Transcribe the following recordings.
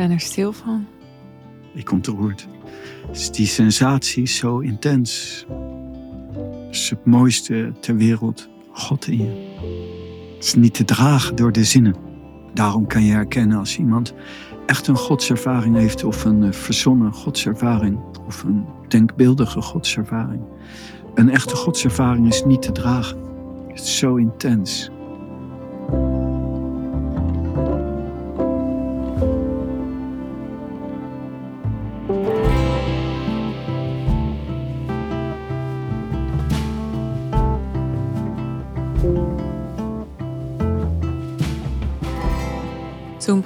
ben er stil van. Ik ontroerd. Dus die sensatie is zo intens. Het is het mooiste ter wereld. God in je. Het is niet te dragen door de zinnen. Daarom kan je herkennen als iemand echt een godservaring heeft of een eh, verzonnen godservaring of een denkbeeldige godservaring. Een echte godservaring is niet te dragen. Het is zo intens.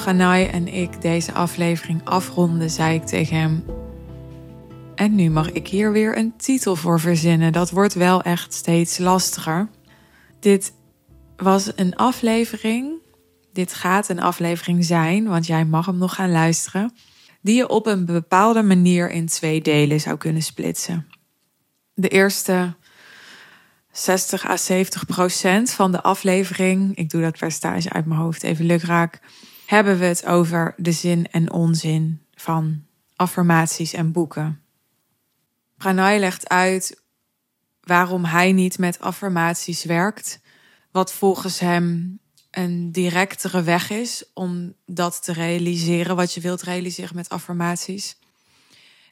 Pranay en ik deze aflevering afronden, zei ik tegen hem: En nu mag ik hier weer een titel voor verzinnen. Dat wordt wel echt steeds lastiger. Dit was een aflevering. Dit gaat een aflevering zijn, want jij mag hem nog gaan luisteren. Die je op een bepaalde manier in twee delen zou kunnen splitsen. De eerste 60 à 70 procent van de aflevering, ik doe dat percentage uit mijn hoofd even lukraak, hebben we het over de zin en onzin van affirmaties en boeken. Pranay legt uit waarom hij niet met affirmaties werkt, wat volgens hem een directere weg is om dat te realiseren, wat je wilt realiseren met affirmaties.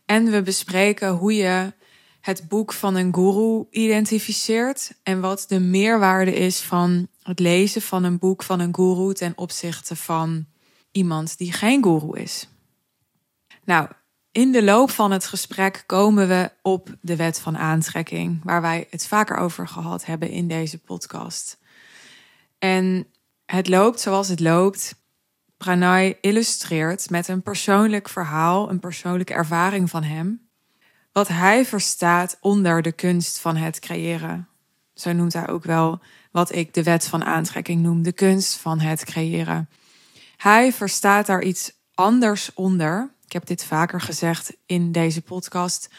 En we bespreken hoe je het boek van een guru identificeert en wat de meerwaarde is van het lezen van een boek van een guru ten opzichte van iemand die geen guru is. Nou, in de loop van het gesprek komen we op de wet van aantrekking, waar wij het vaker over gehad hebben in deze podcast. En het loopt zoals het loopt. Pranay illustreert met een persoonlijk verhaal, een persoonlijke ervaring van hem, wat hij verstaat onder de kunst van het creëren. Zo noemt hij ook wel wat ik de wet van aantrekking noem, de kunst van het creëren. Hij verstaat daar iets anders onder. Ik heb dit vaker gezegd in deze podcast.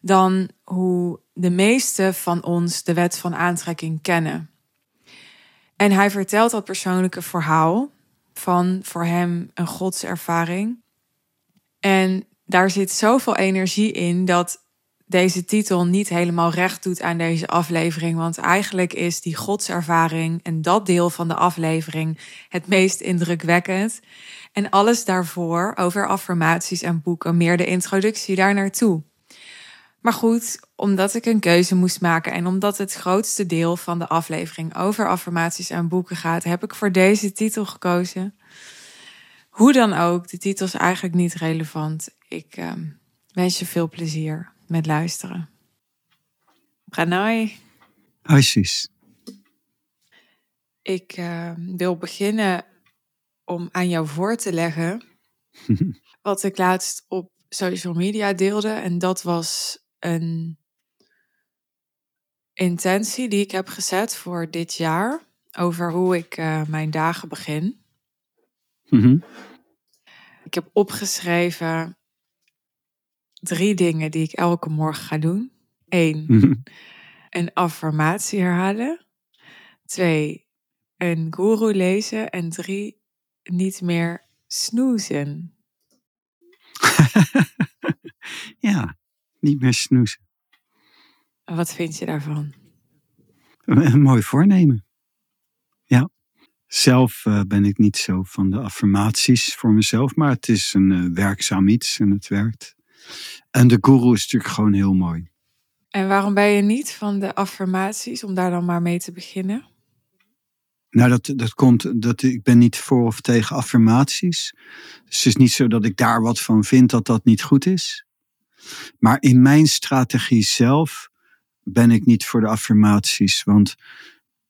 Dan hoe de meeste van ons de wet van aantrekking kennen. En hij vertelt dat persoonlijke verhaal van voor hem een godservaring. En daar zit zoveel energie in dat deze titel niet helemaal recht doet aan deze aflevering. Want eigenlijk is die godservaring en dat deel van de aflevering het meest indrukwekkend. En alles daarvoor over affirmaties en boeken, meer de introductie daar naartoe. Maar goed, omdat ik een keuze moest maken en omdat het grootste deel van de aflevering over affirmaties en boeken gaat, heb ik voor deze titel gekozen. Hoe dan ook, de titel is eigenlijk niet relevant. Ik uh, wens je veel plezier met luisteren. Pranay. Hoi. Ik uh, wil beginnen om aan jou voor te leggen wat ik laatst op social media deelde. En dat was een intentie die ik heb gezet voor dit jaar over hoe ik uh, mijn dagen begin. Mhm. Ik heb opgeschreven drie dingen die ik elke morgen ga doen. Eén, Mhm. een affirmatie herhalen. Twee, een guru lezen. En drie, niet meer snoezen. ja, niet meer snoezen. Wat vind je daarvan? Een, een mooi voornemen. Ja. Zelf eh, ben ik niet zo van de affirmaties voor mezelf, maar het is een eh, werkzaam iets en het werkt. En de guru is natuurlijk gewoon heel mooi. En waarom ben je niet van de affirmaties, om daar dan maar mee te beginnen? Nou, dat, dat komt, dat, ik ben niet voor of tegen affirmaties. Dus het is niet zo dat ik daar wat van vind dat dat niet goed is. Maar in mijn strategie zelf ben ik niet voor de affirmaties. Want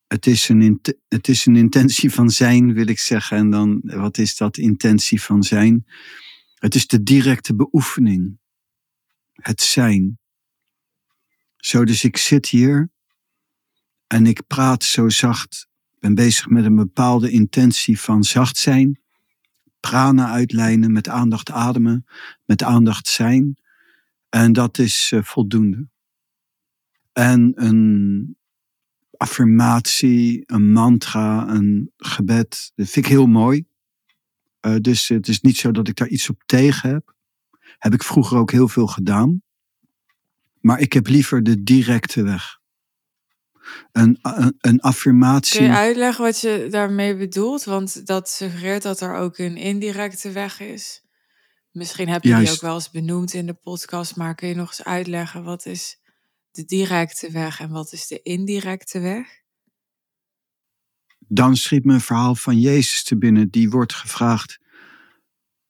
het is een, het is een intentie van zijn, wil ik zeggen. En dan, wat is dat intentie van zijn? Het is de directe beoefening. Het zijn. Zo, dus ik zit hier en ik praat zo zacht ben bezig met een bepaalde intentie van zacht zijn, prana uitlijnen, met aandacht ademen, met aandacht zijn. En dat is uh, voldoende. En een affirmatie, een mantra, een gebed, dat vind ik heel mooi. Uh, dus het is niet zo dat ik daar iets op tegen heb. Heb ik vroeger ook heel veel gedaan. Maar ik heb liever de directe weg. Een, een, een affirmatie. Kun je uitleggen wat je daarmee bedoelt? Want dat suggereert dat er ook een indirecte weg is. Misschien heb je Juist. die ook wel eens benoemd in de podcast, maar kun je nog eens uitleggen wat is de directe weg en wat is de indirecte weg? Dan schiet me een verhaal van Jezus te binnen. Die wordt gevraagd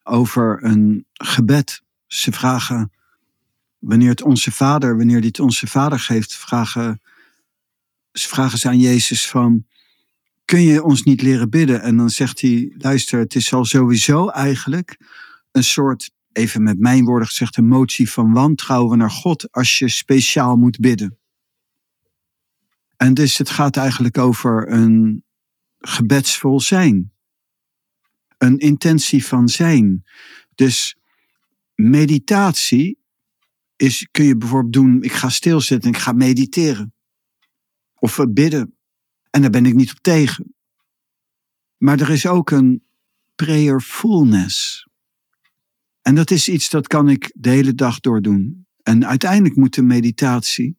over een gebed. Ze vragen, wanneer het onze vader, wanneer dit onze vader geeft, vragen, ze vragen ze aan Jezus van, kun je ons niet leren bidden? En dan zegt hij, luister, het is al sowieso eigenlijk een soort, even met mijn woorden gezegd, een motie van wantrouwen naar God als je speciaal moet bidden. En dus het gaat eigenlijk over een gebedsvol zijn. Een intentie van zijn. Dus meditatie is, kun je bijvoorbeeld doen, ik ga stilzitten en ik ga mediteren. Of bidden. En daar ben ik niet op tegen. Maar er is ook een prayerfulness. En dat is iets dat kan ik de hele dag door doen. En uiteindelijk moet de meditatie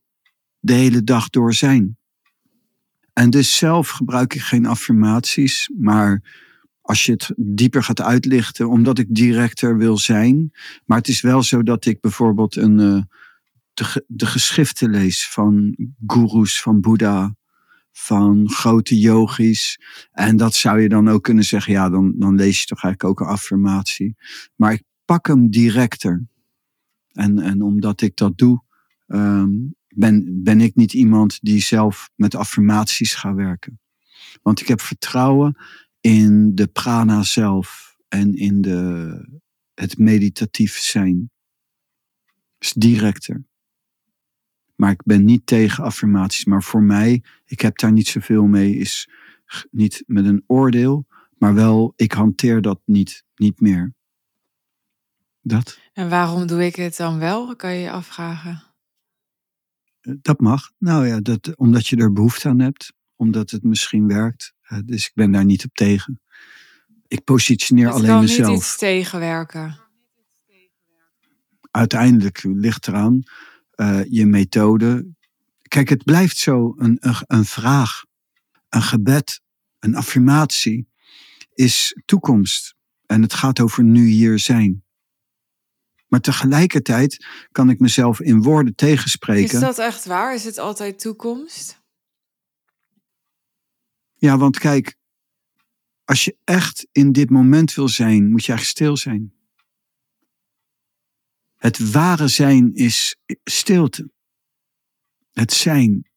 de hele dag door zijn. En dus zelf gebruik ik geen affirmaties, maar als je het dieper gaat uitlichten, omdat ik directer wil zijn. Maar het is wel zo dat ik bijvoorbeeld een, uh, de, geschriften lees van gurus van Boeddha, van grote yogis. En dat zou je dan ook kunnen zeggen, ja, dan, dan lees je toch eigenlijk ook een affirmatie. Maar ik pak hem directer. En, en omdat ik dat doe, um, ben, ben ik niet iemand die zelf met affirmaties gaat werken. Want ik heb vertrouwen in de prana zelf en in de, het meditatief zijn. is directer. Maar ik ben niet tegen affirmaties. Maar voor mij, ik heb daar niet zoveel mee, is niet met een oordeel, maar wel, ik hanteer dat niet, niet meer. Dat. En waarom doe ik het dan wel, kan je je afvragen? Eh, dat mag. Nou ja, dat, omdat je er behoefte aan hebt, omdat het misschien werkt. Uh, dus ik ben daar niet op tegen. Ik positioneer alleen mezelf. Het kan niet iets tegenwerken. Uiteindelijk ligt eraan uh, je methode. Kijk, het blijft zo een, een, een vraag, een gebed, een affirmatie is toekomst. En het gaat over nu hier zijn. Maar tegelijkertijd kan ik mezelf in woorden tegenspreken. Is dat echt waar? Is het altijd toekomst? Ja, want kijk, als je echt in dit moment wil zijn, moet je eigenlijk stil zijn. Het ware zijn is stilte. Het zijn.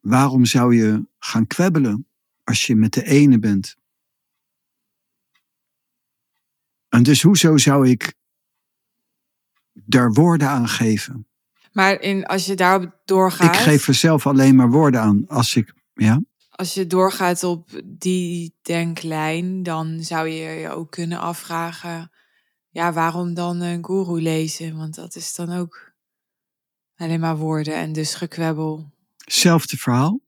Waarom zou je gaan kwebbelen als je met de ene bent? En dus hoezo zou ik daar woorden aan geven? Maar in, als je daarop doorgaat. Ik geef er zelf alleen maar woorden aan. Als ik, ja. Als je doorgaat op die denklijn, dan zou je je ook kunnen afvragen ja, waarom dan een guru lezen? Want dat is dan ook alleen maar woorden en dus gekwebbel. Zelfde verhaal.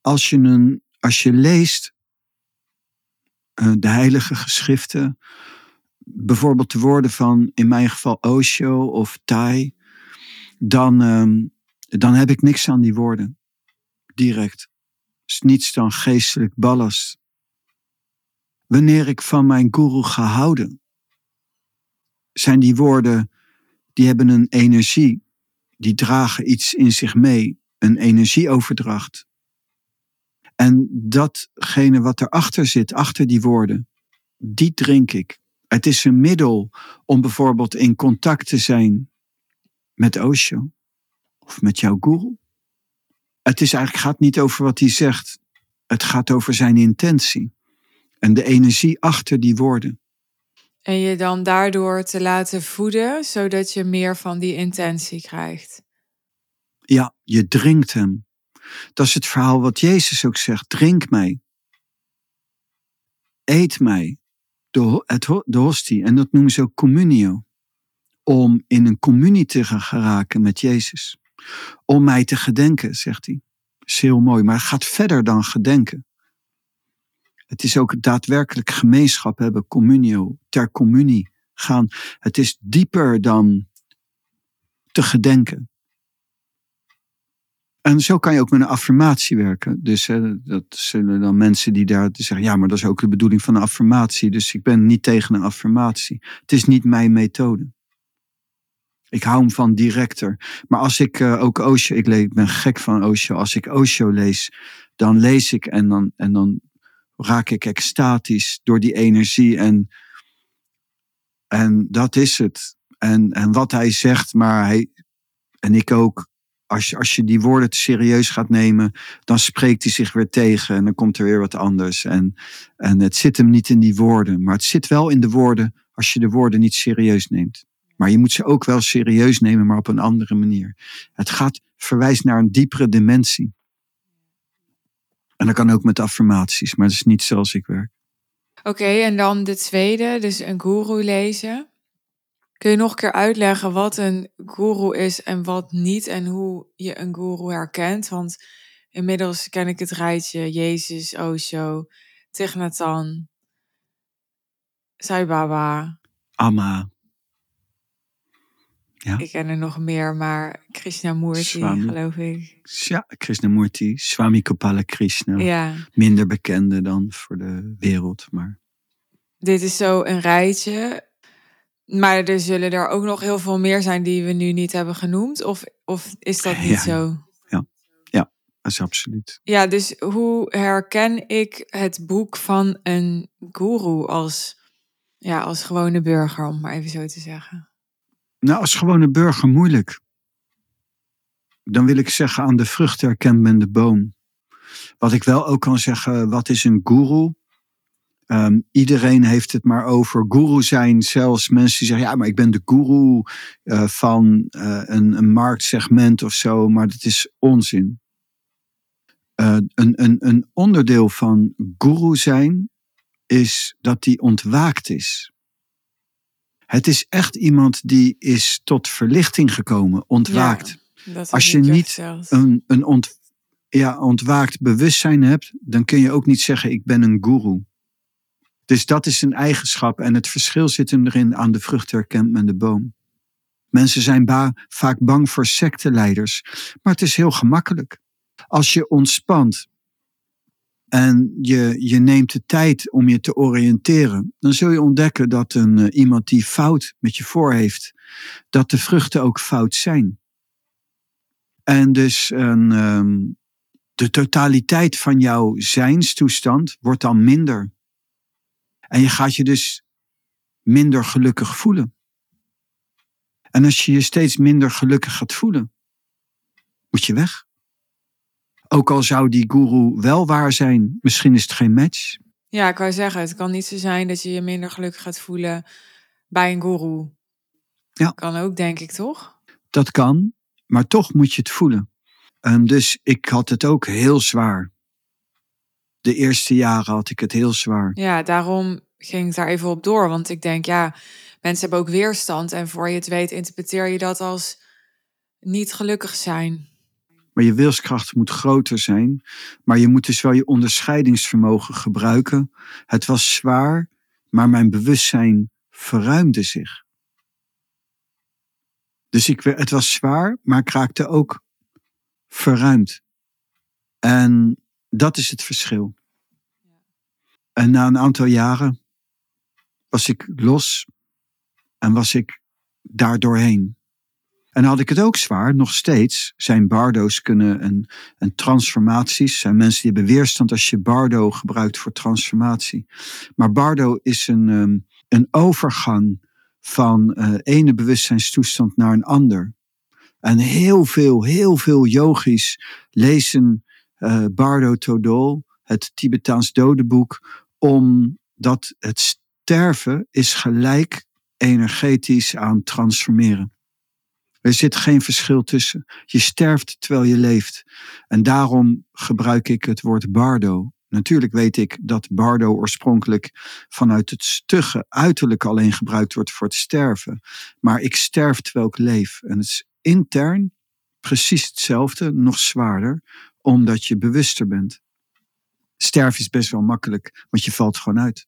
Als je, een, als je leest uh, de heilige geschriften, bijvoorbeeld de woorden van in mijn geval Osho of Tai, dan, uh, dan heb ik niks aan die woorden. Direct. Is niets dan geestelijk ballast. Wanneer ik van mijn guru ga houden, zijn die woorden, die hebben een energie, die dragen iets in zich mee, een energieoverdracht. En datgene wat erachter zit, achter die woorden, die drink ik. Het is een middel om bijvoorbeeld in contact te zijn met Osho of met jouw guru. Het is eigenlijk, gaat niet over wat hij zegt. Het gaat over zijn intentie en de energie achter die woorden. En je dan daardoor te laten voeden, zodat je meer van die intentie krijgt. Ja, je drinkt hem. Dat is het verhaal wat Jezus ook zegt. Drink mij. Eet mij. De, het, de hostie. En dat noemen ze ook communio. Om in een communie te gaan geraken met Jezus. Om mij te gedenken, zegt hij. is heel mooi, maar het gaat verder dan gedenken. Het is ook daadwerkelijk gemeenschap hebben, communio, ter communie gaan. Het is dieper dan te gedenken. En zo kan je ook met een affirmatie werken. Dus dat zullen dan mensen die daar zeggen: ja, maar dat is ook de bedoeling van een affirmatie. Dus ik ben niet tegen een affirmatie. Het is niet mijn methode. Ik hou hem van directer. Maar als ik uh, ook Osho, ik, ik ben gek van Osho. Als ik Osho lees, dan lees ik en dan, en dan raak ik extatisch door die energie. En, en dat is het. En, en wat hij zegt, maar hij, en ik ook, als als je die woorden serieus gaat nemen, dan spreekt hij zich weer tegen en dan komt er weer wat anders. En, en het zit hem niet in die woorden, maar het zit wel in de woorden als je de woorden niet serieus neemt. Maar je moet ze ook wel serieus nemen, maar op een andere manier. Het gaat verwijst naar een diepere dimensie. En dat kan ook met affirmaties, maar dat is niet zoals ik werk. Oké, en dan de tweede, dus een guru lezen. Kun je nog een keer uitleggen wat een guru is en wat niet en hoe je een guru herkent? Want inmiddels ken ik het rijtje Jezus, Osho, Thich Nhat Sai Baba. Amma. Ja. Ik ken er nog meer, maar Krishnamurti, Swami. geloof ik. Ja, Krishnamurti, Swami Kopala Krishna. Ja. Minder bekende dan voor de wereld, maar... Dit is zo een rijtje. Maar er zullen er ook nog heel veel meer zijn die we nu niet hebben genoemd. Of, of is dat niet zo? Ja. ja, dat is absoluut. Ja, dus hoe herken ik het boek van een guru als, ja, als gewone burger, om maar even zo te zeggen? Nou, als gewone burger moeilijk. Dan wil ik zeggen, aan de vrucht herkent men de boom. Wat ik wel ook kan zeggen, wat is een guru? Um, iedereen heeft het maar over guru zijn. Zelfs mensen die zeggen, ja, maar ik ben de guru uh, van uh, een, een, marktsegment of zo. Maar dat is onzin. Uh, een, een, een onderdeel van guru zijn is dat die ontwaakt is. Het is echt iemand die is tot verlichting gekomen, ontwaakt. Als je niet een, een ont, ja, ontwaakt bewustzijn hebt, dan kun je ook niet zeggen: Ik ben een guru. Dus dat is een eigenschap. En het verschil zit hem erin: aan de vrucht herkent men de boom. Mensen zijn ba vaak bang voor secteleiders, maar het is heel gemakkelijk. Als je ontspant en je, je neemt de tijd om je te oriënteren, dan zul je ontdekken dat een, uh, iemand die fout met je voor heeft, dat de vruchten ook fout zijn. En dus een, um, de totaliteit van jouw zijnstoestand wordt dan minder. En je gaat je dus minder gelukkig voelen. En als je je steeds minder gelukkig gaat voelen, moet je weg. Ook al zou die guru wel waar zijn, misschien is het geen match. Ja, ik wou zeggen, het kan niet zo zijn dat je je minder gelukkig gaat voelen bij een guru. Ja. Kan ook, denk ik, toch? Dat kan, maar toch moet je het voelen. Um, dus ik had het ook heel zwaar. De eerste jaren had ik het heel zwaar. Ja, daarom ging ik daar even op door. Want ik denk, ja, mensen hebben ook weerstand. En voor je het weet, interpreteer je dat als niet gelukkig zijn. Je wilskracht moet groter zijn. Maar je moet dus wel je onderscheidingsvermogen gebruiken. Het was zwaar, maar mijn bewustzijn verruimde zich. Dus ik, het was zwaar, maar ik raakte ook verruimd. En dat is het verschil. En na een aantal jaren was ik los en was ik daar doorheen. En had ik het ook zwaar, nog steeds zijn bardo's kunnen en, en transformaties, zijn mensen die hebben weerstand als je bardo gebruikt voor transformatie. Maar bardo is een, um, een overgang van uh, ene bewustzijnstoestand naar een ander. En heel veel, heel veel yogis lezen uh, Bardo Todol, het Tibetaans dodenboek, omdat het sterven is gelijk energetisch aan transformeren. Er zit geen verschil tussen. Je sterft terwijl je leeft. En daarom gebruik ik het woord bardo. Natuurlijk weet ik dat bardo oorspronkelijk vanuit het stugge uiterlijk alleen gebruikt wordt voor het sterven. Maar ik sterf terwijl ik leef. En het is intern precies hetzelfde, nog zwaarder, omdat je bewuster bent. Sterven is best wel makkelijk, want je valt gewoon uit.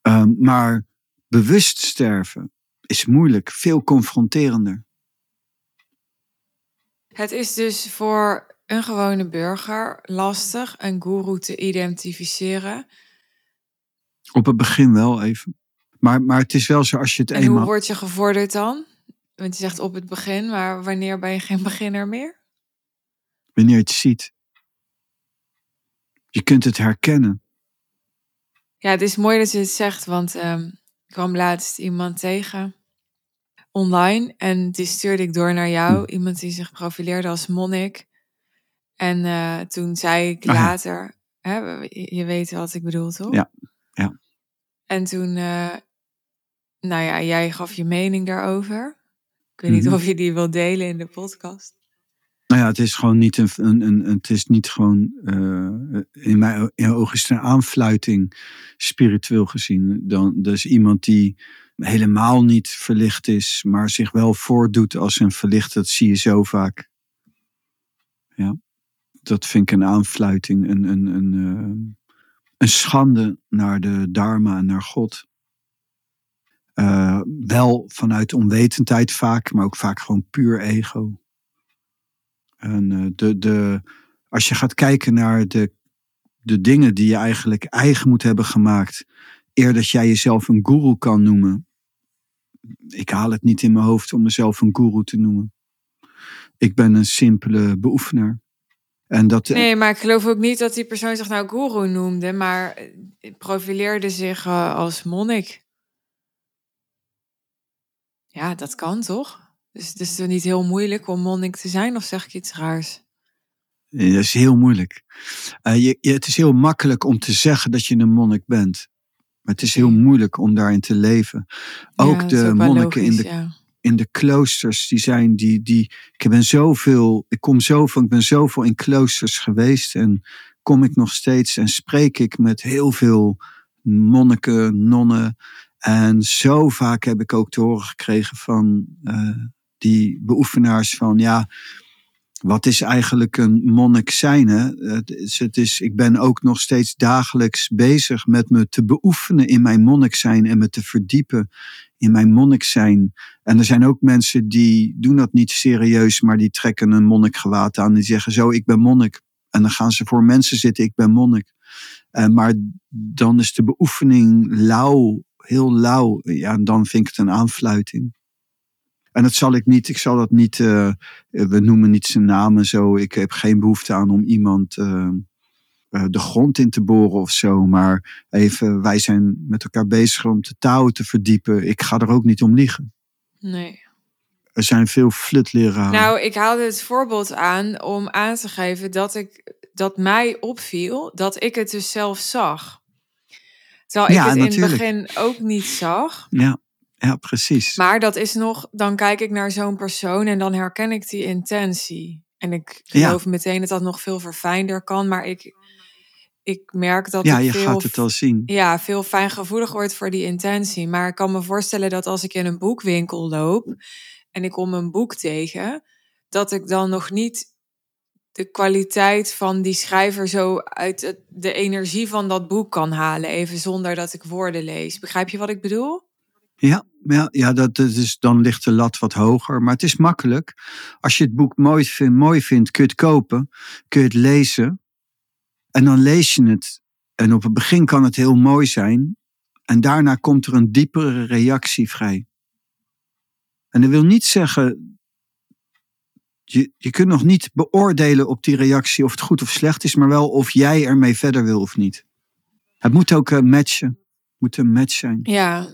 Ehm, maar bewust sterven is moeilijk, veel confronterender. Het is dus voor een gewone burger lastig een guru te identificeren. Op het begin wel even. Maar, maar het is wel zo als je het En eenmaal... hoe word je gevorderd dan? Want je zegt op het begin, maar wanneer ben je geen beginner meer? Wanneer je het ziet. Je kunt het herkennen. Ja, het is mooi dat je het zegt, want ehm, kwam laatst iemand tegen online en die stuurde ik door naar jou. Hm. Iemand die zich profileerde als monnik. En eh, toen zei ik Ah, ja. later, hè, je weet wat ik bedoel, toch? Ja, ja. En toen, eh, nou ja, jij gaf je mening daarover. Ik weet niet Mhm. of je die wil delen in de podcast. Nou ja, het is gewoon niet een, een, een het is niet gewoon, eh, in mijn ogen is het een aanfluiting, spiritueel gezien. Dan, dus iemand die helemaal niet verlicht is, maar zich wel voordoet als een verlicht, dat zie je zo vaak. Ja, dat vind ik een aanfluiting, een, een, een, eh, een schande naar de Dharma en naar God. Eh, wel vanuit onwetendheid vaak, maar ook vaak gewoon puur ego. En eh, de, de, als je gaat kijken naar de, de dingen die je eigenlijk eigen moet hebben gemaakt, eer dat jij jezelf een guru kan noemen. Ik haal het niet in mijn hoofd om mezelf een guru te noemen. Ik ben een simpele beoefenaar. En dat, Nee, maar ik geloof ook niet dat die persoon zich nou guru noemde, maar eh, profileerde zich eh, als monnik. Ja, dat kan toch? Dus het is niet heel moeilijk om monnik te zijn, of zeg ik iets raars? Ja, dat is heel moeilijk. Eh, je, je- het is heel makkelijk om te zeggen dat je een monnik bent. Maar het is heel moeilijk om daarin te leven. Ook Ja, de ook monniken in de ja. in de kloosters, die zijn, die, die, ik ben zoveel, ik kom zoveel, ik ben zoveel in kloosters geweest en kom ik nog steeds en spreek ik met heel veel monniken, nonnen. En zo vaak heb ik ook te horen gekregen van eh, die beoefenaars van, ja, wat is eigenlijk een monnik zijn? Het is, het is, ik ben ook nog steeds dagelijks bezig met me te beoefenen in mijn monnik zijn en me te verdiepen in mijn monnik zijn. En er zijn ook mensen die doen dat niet serieus, maar die trekken een monnikgewaad aan. Die zeggen zo, ik ben monnik. En dan gaan ze voor mensen zitten, ik ben monnik. Eh, maar dan is de beoefening lauw, heel lauw. Ja, en dan vind ik het een aanfluiting. En dat zal ik niet, ik zal dat niet, eh, we noemen niet zijn namen zo. Ik heb geen behoefte aan om iemand eh, eh, de grond in te boren of zo. Maar even, wij zijn met elkaar bezig om de touwen te verdiepen. Ik ga er ook niet om liegen. Nee. Er zijn veel flutleraren. Nou, ik haalde het voorbeeld aan om aan te geven dat, ik, dat mij opviel dat ik het dus zelf zag. Terwijl ik Ja, het in het begin ook niet zag. ja, ja, precies. Maar dat is nog, dan kijk ik naar zo'n persoon en dan herken ik die intentie. En ik Ja. geloof meteen dat dat nog veel verfijnder kan, maar ik, ik merk dat ja, je veel, gaat het al zien. ja, veel fijngevoelig word voor die intentie. Maar ik kan me voorstellen dat als ik in een boekwinkel loop en ik kom een boek tegen, dat ik dan nog niet de kwaliteit van die schrijver zo uit de energie van dat boek kan halen, even zonder dat ik woorden lees. Begrijp je wat ik bedoel? Ja, ja, ja dat, dat is, dan ligt de lat wat hoger. Maar het is makkelijk. Als je het boek mooi, vindt, mooi vindt, kun je het kopen. Kun je het lezen. En dan lees je het. En op het begin kan het heel mooi zijn. En daarna komt er een diepere reactie vrij. En dat wil niet zeggen. Je, je kunt nog niet beoordelen op die reactie of het goed of slecht is, maar wel of jij ermee verder wil of niet. Het moet ook een matchen. Het moet een match zijn. Ja,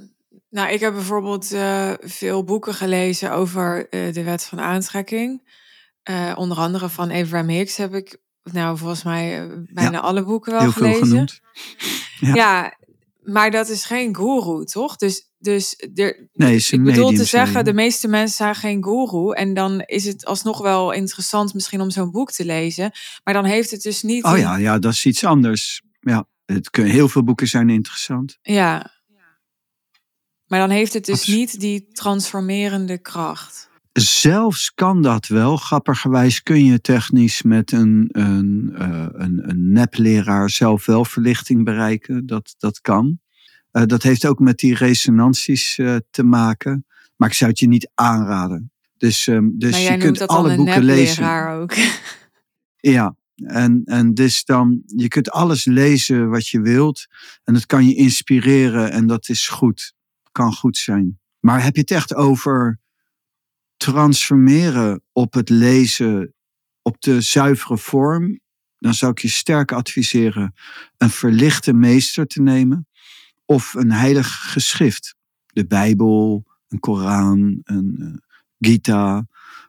nou, ik heb bijvoorbeeld eh, veel boeken gelezen over eh, de wet van aantrekking. Eh, onder andere van Abraham Hicks heb ik, nou, volgens mij bijna alle boeken wel Heel veel gelezen. genoemd. Ja. Ja. maar dat is geen guru, toch? Dus, dus er, Nee, is ik bedoel te zeggen, de meeste mensen zijn geen guru. En dan is het alsnog wel interessant misschien om zo'n boek te lezen. Maar dan heeft het dus niet... Oh ja, ja, dat is iets anders. Ja, het heel veel boeken zijn interessant. Ja. Maar dan heeft het dus niet die transformerende kracht. Zelfs kan dat wel. Grappigerwijs kun je technisch met een, een, uh, een, een nepleraar zelf wel verlichting bereiken. Dat, dat kan. Uh, dat heeft ook met die resonanties uh, te maken. Maar ik zou het je niet aanraden. Dus, um, dus je kunt alle boeken lezen. ook. Ja, en, en dus dan, je kunt alles lezen wat je wilt. En dat kan je inspireren en dat is goed. Kan goed zijn. Maar heb je het echt over transformeren op het lezen op de zuivere vorm? Dan zou ik je sterk adviseren een verlichte meester te nemen. Of een heilig geschrift. De Bijbel, een Koran, een uh, Gita.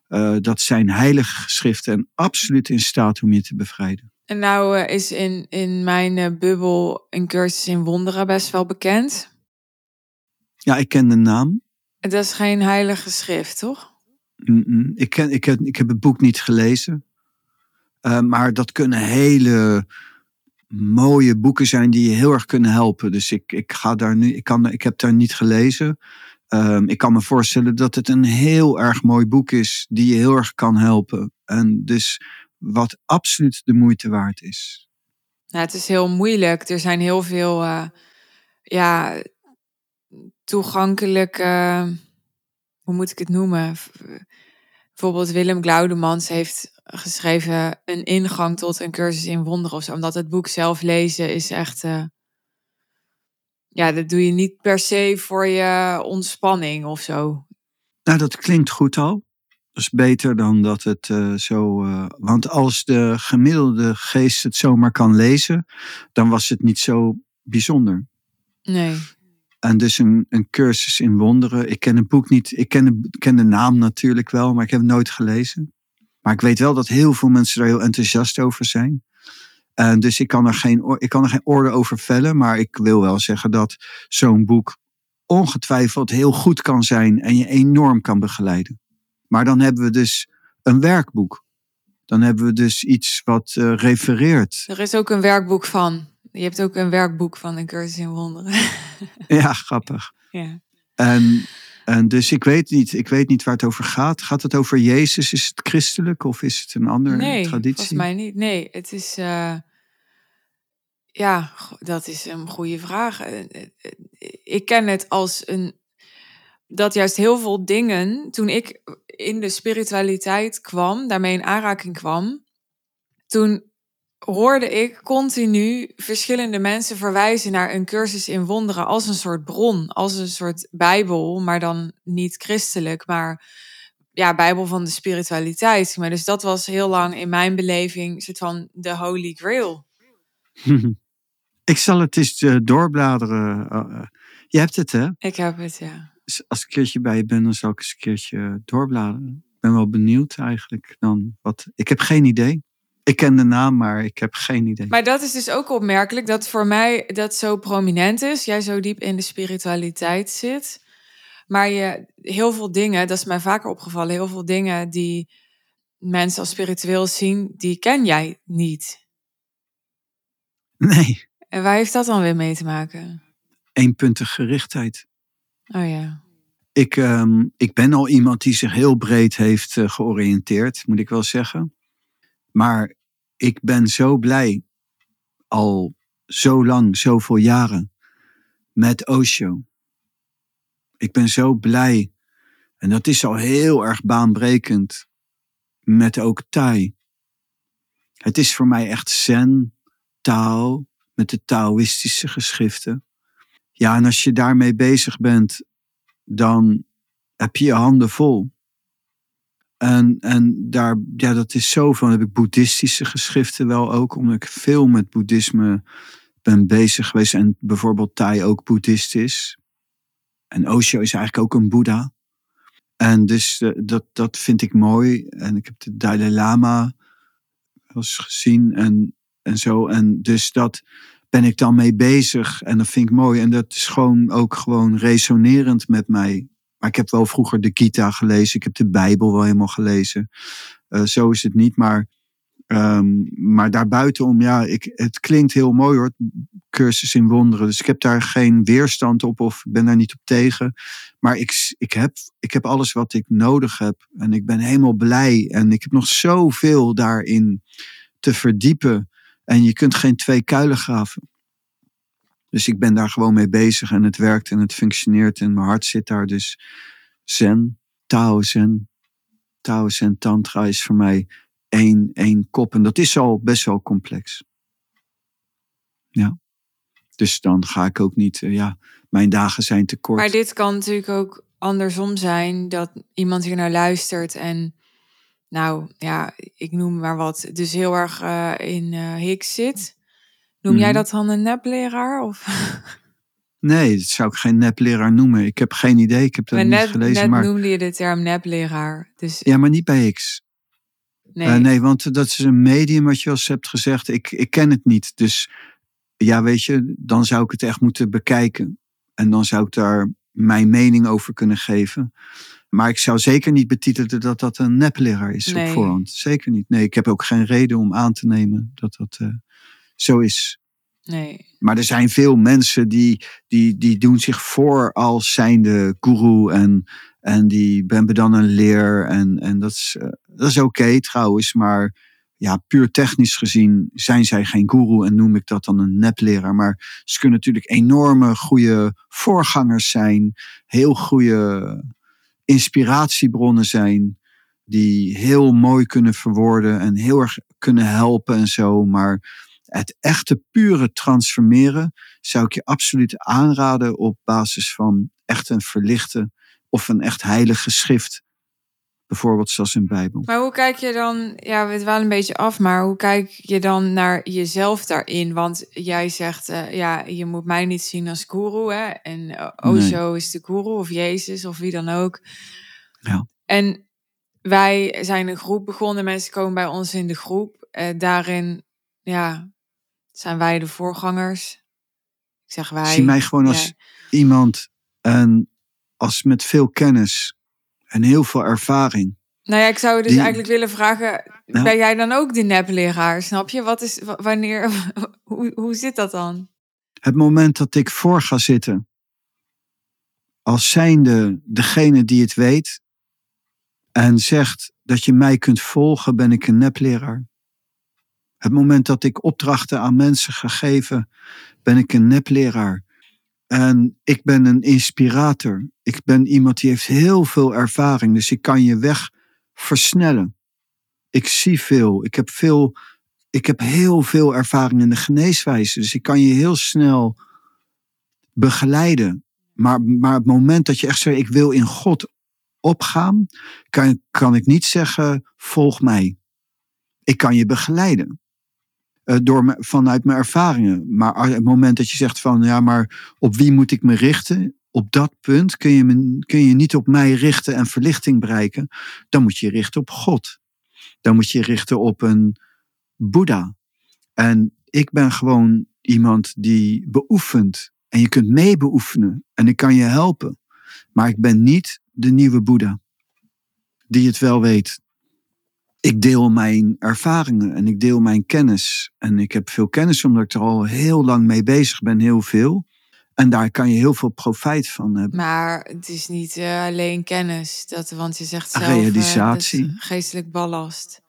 Uh, dat zijn heilige geschriften en absoluut in staat om je te bevrijden. En nou uh, is in, in mijn bubbel een cursus in wonderen best wel bekend. Ja, ik ken de naam. Het is geen heilige schrift, toch? Mm -mm. Ik, ken, ik, heb, ik heb het boek niet gelezen. maar dat kunnen hele mooie boeken zijn die je heel erg kunnen helpen. Dus ik, ik, ga daar nu, ik, kan, ik heb daar niet gelezen. Um, ik kan me voorstellen dat het een heel erg mooi boek is die je heel erg kan helpen. En dus wat absoluut de moeite waard is. Nou, het is heel moeilijk. Er zijn heel veel uh, ja, toegankelijke, hoe moet ik het noemen? Bijvoorbeeld Willem Glaudemans heeft geschreven een ingang tot een cursus in wonderen of zo. Omdat het boek zelf lezen is echt... Uh, ja, dat doe je niet per se voor je ontspanning of zo. Nou, dat klinkt goed al. Dat is beter dan dat het uh, zo. Uh, want als de gemiddelde geest het zomaar kan lezen, dan was het niet zo bijzonder. Nee. En dus een, cursus in wonderen. Ik ken het boek niet. Ik ken de, naam natuurlijk wel, maar ik heb het nooit gelezen. Maar ik weet wel dat heel veel mensen daar heel enthousiast over zijn. En dus ik kan, er geen, ik kan er geen orde over vellen, maar ik wil wel zeggen dat zo'n boek ongetwijfeld heel goed kan zijn en je enorm kan begeleiden. Maar dan hebben we dus een werkboek. Dan hebben we dus iets wat uh, refereert. Er is ook een werkboek van. Je hebt ook een werkboek van een cursus in wonderen. ja, grappig. Ja. En, en dus ik weet, niet, ik weet niet waar het over gaat. Gaat het over Jezus? Is het christelijk of is het een andere nee, traditie? volgens mij niet. Nee, het is... Uh, ja, dat is een goede vraag. Eh, ik ken het als een. Dat juist heel veel dingen, toen ik in de spiritualiteit kwam, daarmee in aanraking kwam, toen hoorde ik continu verschillende mensen verwijzen naar een cursus in wonderen als een soort bron, als een soort bijbel, maar dan niet christelijk, maar ja, bijbel van de spiritualiteit. Maar dus dat was heel lang in mijn beleving soort van de holy grail. Ik zal het eens uh, doorbladeren. Uh, je hebt het, hè? Ik heb het, ja. Als ik een keertje bij je ben, dan zal ik eens een keertje doorbladeren. Ik ben wel benieuwd eigenlijk dan wat. Ik heb geen idee. Ik ken de naam, maar ik heb geen idee. Maar dat is dus ook opmerkelijk dat voor mij dat zo prominent is. Jij zo diep in de spiritualiteit zit. Maar je heel veel dingen, dat is mij vaker opgevallen, heel veel dingen die mensen als spiritueel zien, die ken jij niet. Nee. En waar heeft dat dan weer mee te maken? Eenpuntige gerichtheid. Oh ja. Ik, um, ik ben al iemand die zich heel breed heeft uh, georiënteerd, moet ik wel zeggen. Maar ik ben zo blij, al zo lang, zoveel jaren, met Osho. Ik ben zo blij, en dat is al heel erg baanbrekend, met ook Thai. Het is voor mij echt zen, taal, met de Taoïstische geschriften. Ja, en als je daarmee bezig bent, dan heb je je handen vol. En, en daar, ja, dat is zo van. heb ik boeddhistische geschriften wel ook, omdat ik veel met boeddhisme ben bezig geweest. En bijvoorbeeld Thai ook boeddhist is. En Osho is eigenlijk ook een boeddha. En dus uh, dat, dat vind ik mooi. En ik heb de Dalai Lama wel eens gezien en, en zo. En dus dat ben ik dan mee bezig. En dat vind ik mooi. En dat is gewoon ook gewoon resonerend met mij. Maar ik heb wel vroeger de Gita gelezen. Ik heb de Bijbel wel helemaal gelezen. Uh, zo is het niet. Maar Um, maar daarbuitenom, ja, ik, het klinkt heel mooi hoor, cursus in wonderen. Dus ik heb daar geen weerstand op of ben daar niet op tegen. Maar ik, ik, heb, ik heb alles wat ik nodig heb. En ik ben helemaal blij. En ik heb nog zoveel daarin te verdiepen. En je kunt geen twee kuilen graven. Dus ik ben daar gewoon mee bezig en het werkt en het functioneert en mijn hart zit daar. Dus zen, Tao zen, Tao zen tantra is voor mij één, één kop. En dat is al best wel complex. Ja. Dus dan ga ik ook niet, eh, ja, mijn dagen zijn te kort. Maar dit kan natuurlijk ook andersom zijn, dat iemand hier naar luistert en, nou ja, ik noem maar wat, dus heel erg uh, in uh, zit. Noem jij mhm. dat dan een nepleraar? Of? Nee, dat zou ik geen nepleraar noemen. Ik heb geen idee. Ik heb dat niet gelezen. Net maar... noemde je de term nepleraar. Dus... Ja, maar niet bij X. Nee. Uh, nee, want dat is een medium wat je als hebt gezegd. Ik, ik ken het niet. Dus ja, weet je, dan zou ik het echt moeten bekijken. En dan zou ik daar mijn mening over kunnen geven. Maar ik zou zeker niet betitelen dat dat een nepleraar is nee. op voorhand. Zeker niet. Nee, ik heb ook geen reden om aan te nemen dat dat uh, zo is. Nee. Maar er zijn veel mensen die, die, die doen zich voor als zijnde guru en, en die hebben dan een leer. En, en dat is, uh, dat is oké trouwens, maar ja, puur technisch gezien zijn zij geen guru en noem ik dat dan een nepleraar. Maar ze kunnen natuurlijk enorme goede voorgangers zijn, heel goede inspiratiebronnen zijn, die heel mooi kunnen verwoorden en heel erg kunnen helpen en zo. Maar het echte pure transformeren zou ik je absoluut aanraden op basis van echt een verlichte of een echt heilige schrift. Bijvoorbeeld zoals in de Bijbel. Maar hoe kijk je dan, ja, we dwalen een beetje af, maar hoe kijk je dan naar jezelf daarin? Want jij zegt, uh, ja, je moet mij niet zien als guru, hè? En uh, Osho is de guru, of Jezus, of wie dan ook. Ja. En wij zijn een groep begonnen, mensen komen bij ons in de groep. Uh, daarin, ja, zijn wij de voorgangers. Ik zeg wij. Zie mij gewoon als iemand en als met veel kennis en heel veel ervaring. Nou ja, ik zou dus eigenlijk willen vragen: ben jij dan ook de nepleraar? Snap je? Wat is wanneer? hoe, hoe zit dat dan? Het moment dat ik voor ga zitten, als zijnde degene die het weet en zegt dat je mij kunt volgen, ben ik een nepleraar. Het moment dat ik opdrachten aan mensen ga geven, ben ik een nepleraar. En ik ben een inspirator. Ik ben iemand die heeft heel veel ervaring, dus ik kan je weg versnellen. Ik zie veel. Ik heb veel. Ik heb heel veel ervaring in de geneeswijze, dus ik kan je heel snel begeleiden. Maar, maar het moment dat je echt zegt, ik wil in God opgaan, kan, kan ik niet zeggen, volg mij. Ik kan je begeleiden. Uh, door vanuit mijn ervaringen. Maar het moment dat je zegt van ja, maar op wie moet ik me richten? Op dat punt kun je, me, kun je niet op mij richten en verlichting bereiken. Dan moet je je richten op God. Dan moet je je richten op een Boeddha. En ik ben gewoon iemand die beoefent. En je kunt mee beoefenen. En ik kan je helpen. Maar ik ben niet de nieuwe Boeddha. Die het wel weet ik deel mijn ervaringen en ik deel mijn kennis. En ik heb veel kennis omdat ik er al heel lang mee bezig ben, heel veel. En daar kan je heel veel profijt van hebben. Maar het is niet uh, alleen kennis, dat, want je zegt zelf realisatie, uh, geestelijk ballast.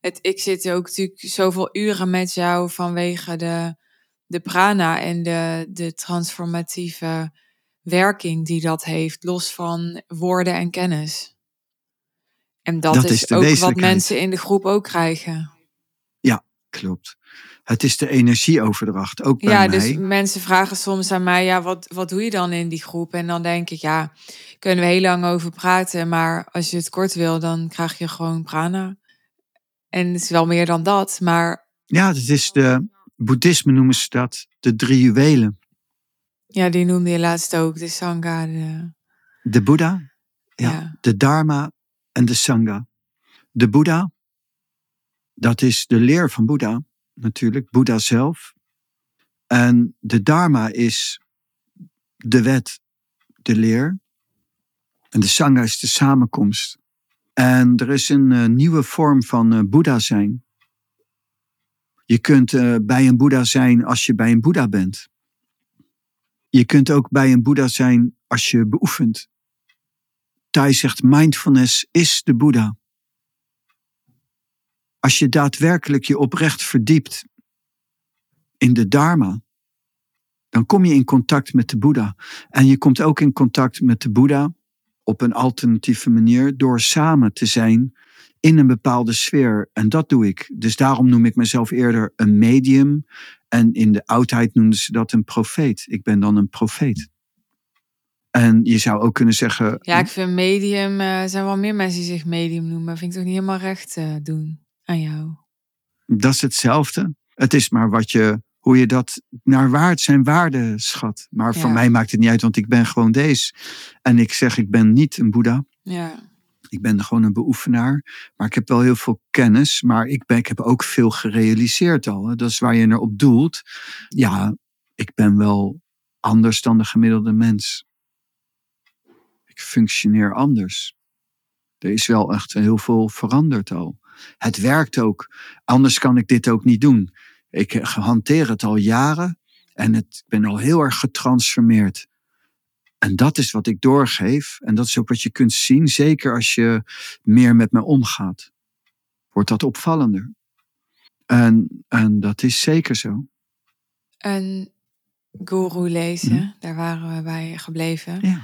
Het, ik zit ook natuurlijk zoveel uren met jou vanwege de, de prana en de, de transformatieve werking die dat heeft, los van woorden en kennis. En dat, is, ook wat mensen in de groep ook krijgen. Ja, klopt. Het is de energieoverdracht, ook bij ja, dus mensen vragen soms aan mij, ja, wat, wat doe je dan in die groep? En dan denk ik, ja, kunnen we heel lang over praten, maar als je het kort wil, dan krijg je gewoon prana. En het is wel meer dan dat, maar... Ja, het is de, boeddhisme noemen ze dat, de drie juwelen. Ja, die noemde je laatst ook, de Sangha. De, de Boeddha, ja, ja. de Dharma en de Sangha. De Boeddha, dat is de leer van Boeddha, natuurlijk, Boeddha zelf. En de Dharma is de wet, de leer. En de Sangha is de samenkomst. En er is een uh, nieuwe vorm van uh, Boeddha zijn. Je kunt uh, bij een Boeddha zijn als je bij een Boeddha bent. Je kunt ook bij een Boeddha zijn als je beoefent. Thai zegt mindfulness is de Boeddha. Als je daadwerkelijk je oprecht verdiept in de Dharma, dan kom je in contact met de Boeddha. En je komt ook in contact met de Boeddha op een alternatieve manier door samen te zijn in een bepaalde sfeer. En dat doe ik. Dus daarom noem ik mezelf eerder een medium. En in de oudheid noemden ze dat een profeet. Ik ben dan een profeet. En je zou ook kunnen zeggen. Ja, ik vind medium. Uh, er zijn wel meer mensen die zich medium noemen. Vind ik toch niet helemaal recht uh, doen aan jou? Dat is hetzelfde. Het is maar wat je, hoe je dat naar waard zijn waarde schat. Maar voor mij maakt het niet uit, want ik ben gewoon deze. En ik zeg, ik ben niet een Boeddha. Ja. Ik ben gewoon een beoefenaar. Maar ik heb wel heel veel kennis. Maar ik, ben, ik heb ook veel gerealiseerd al. Hè. Dat is waar je naar op doelt. Ja, ik ben wel anders dan de gemiddelde mens. Ik functioneer anders. Er is wel echt heel veel veranderd al. Het werkt ook. Anders kan ik dit ook niet doen. Ik hanteer het al jaren en het, ik ben al heel erg getransformeerd. En dat is wat ik doorgeef. En dat is ook wat je kunt zien, zeker als je meer met me omgaat. Wordt dat opvallender. En, en dat is zeker zo. Een guru lezen, hm? daar waren we bij gebleven. Ja,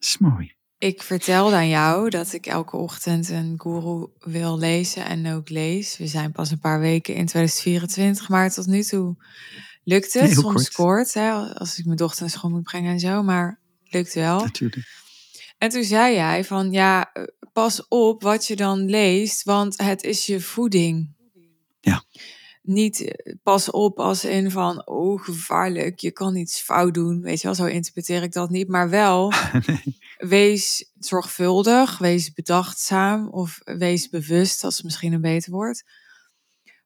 dat is mooi. Ik vertelde aan jou dat ik elke ochtend een guru wil lezen en ook lees. We zijn pas een paar weken in 2024, maar tot nu toe lukt het. Soms kort, hè, als ik mijn dochter naar school moet brengen en zo, maar lukt wel. Natuurlijk. En toen zei jij van ja, pas op wat je dan leest, want het is je voeding. Ja niet eh, pas op als in van, oh gevaarlijk, je kan iets fout doen. Weet je wel, zo interpreteer ik dat niet. Maar wel, wees zorgvuldig, wees bedachtzaam of wees bewust, als het misschien een beter woord.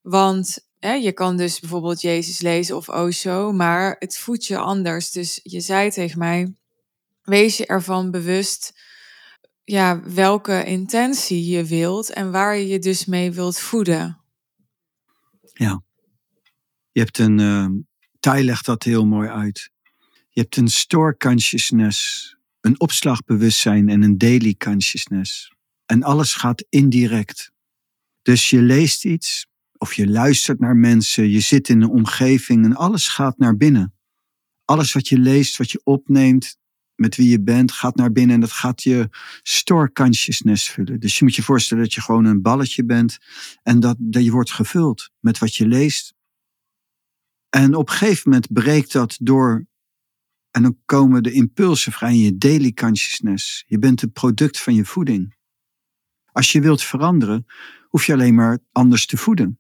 Want hè, je kan dus bijvoorbeeld Jezus lezen of Osho, maar het voedt je anders. Dus je zei tegen mij, wees je ervan bewust ja, welke intentie je wilt en waar je je dus mee wilt voeden. Ja. Je hebt een, uh, Thai legt dat heel mooi uit. Je hebt een store consciousness, een opslagbewustzijn en een daily consciousness. En alles gaat indirect. Dus je leest iets, of je luistert naar mensen, je zit in een omgeving en alles gaat naar binnen. Alles wat je leest, wat je opneemt, met wie je bent, gaat naar binnen en dat gaat je store consciousness vullen. Dus je moet je voorstellen dat je gewoon een balletje bent en dat, dat je wordt gevuld met wat je leest. En op een gegeven moment breekt dat door en dan komen de impulsen vrij in je daily consciousness. Je bent het product van je voeding. Als je wilt veranderen, hoef je alleen maar anders te voeden.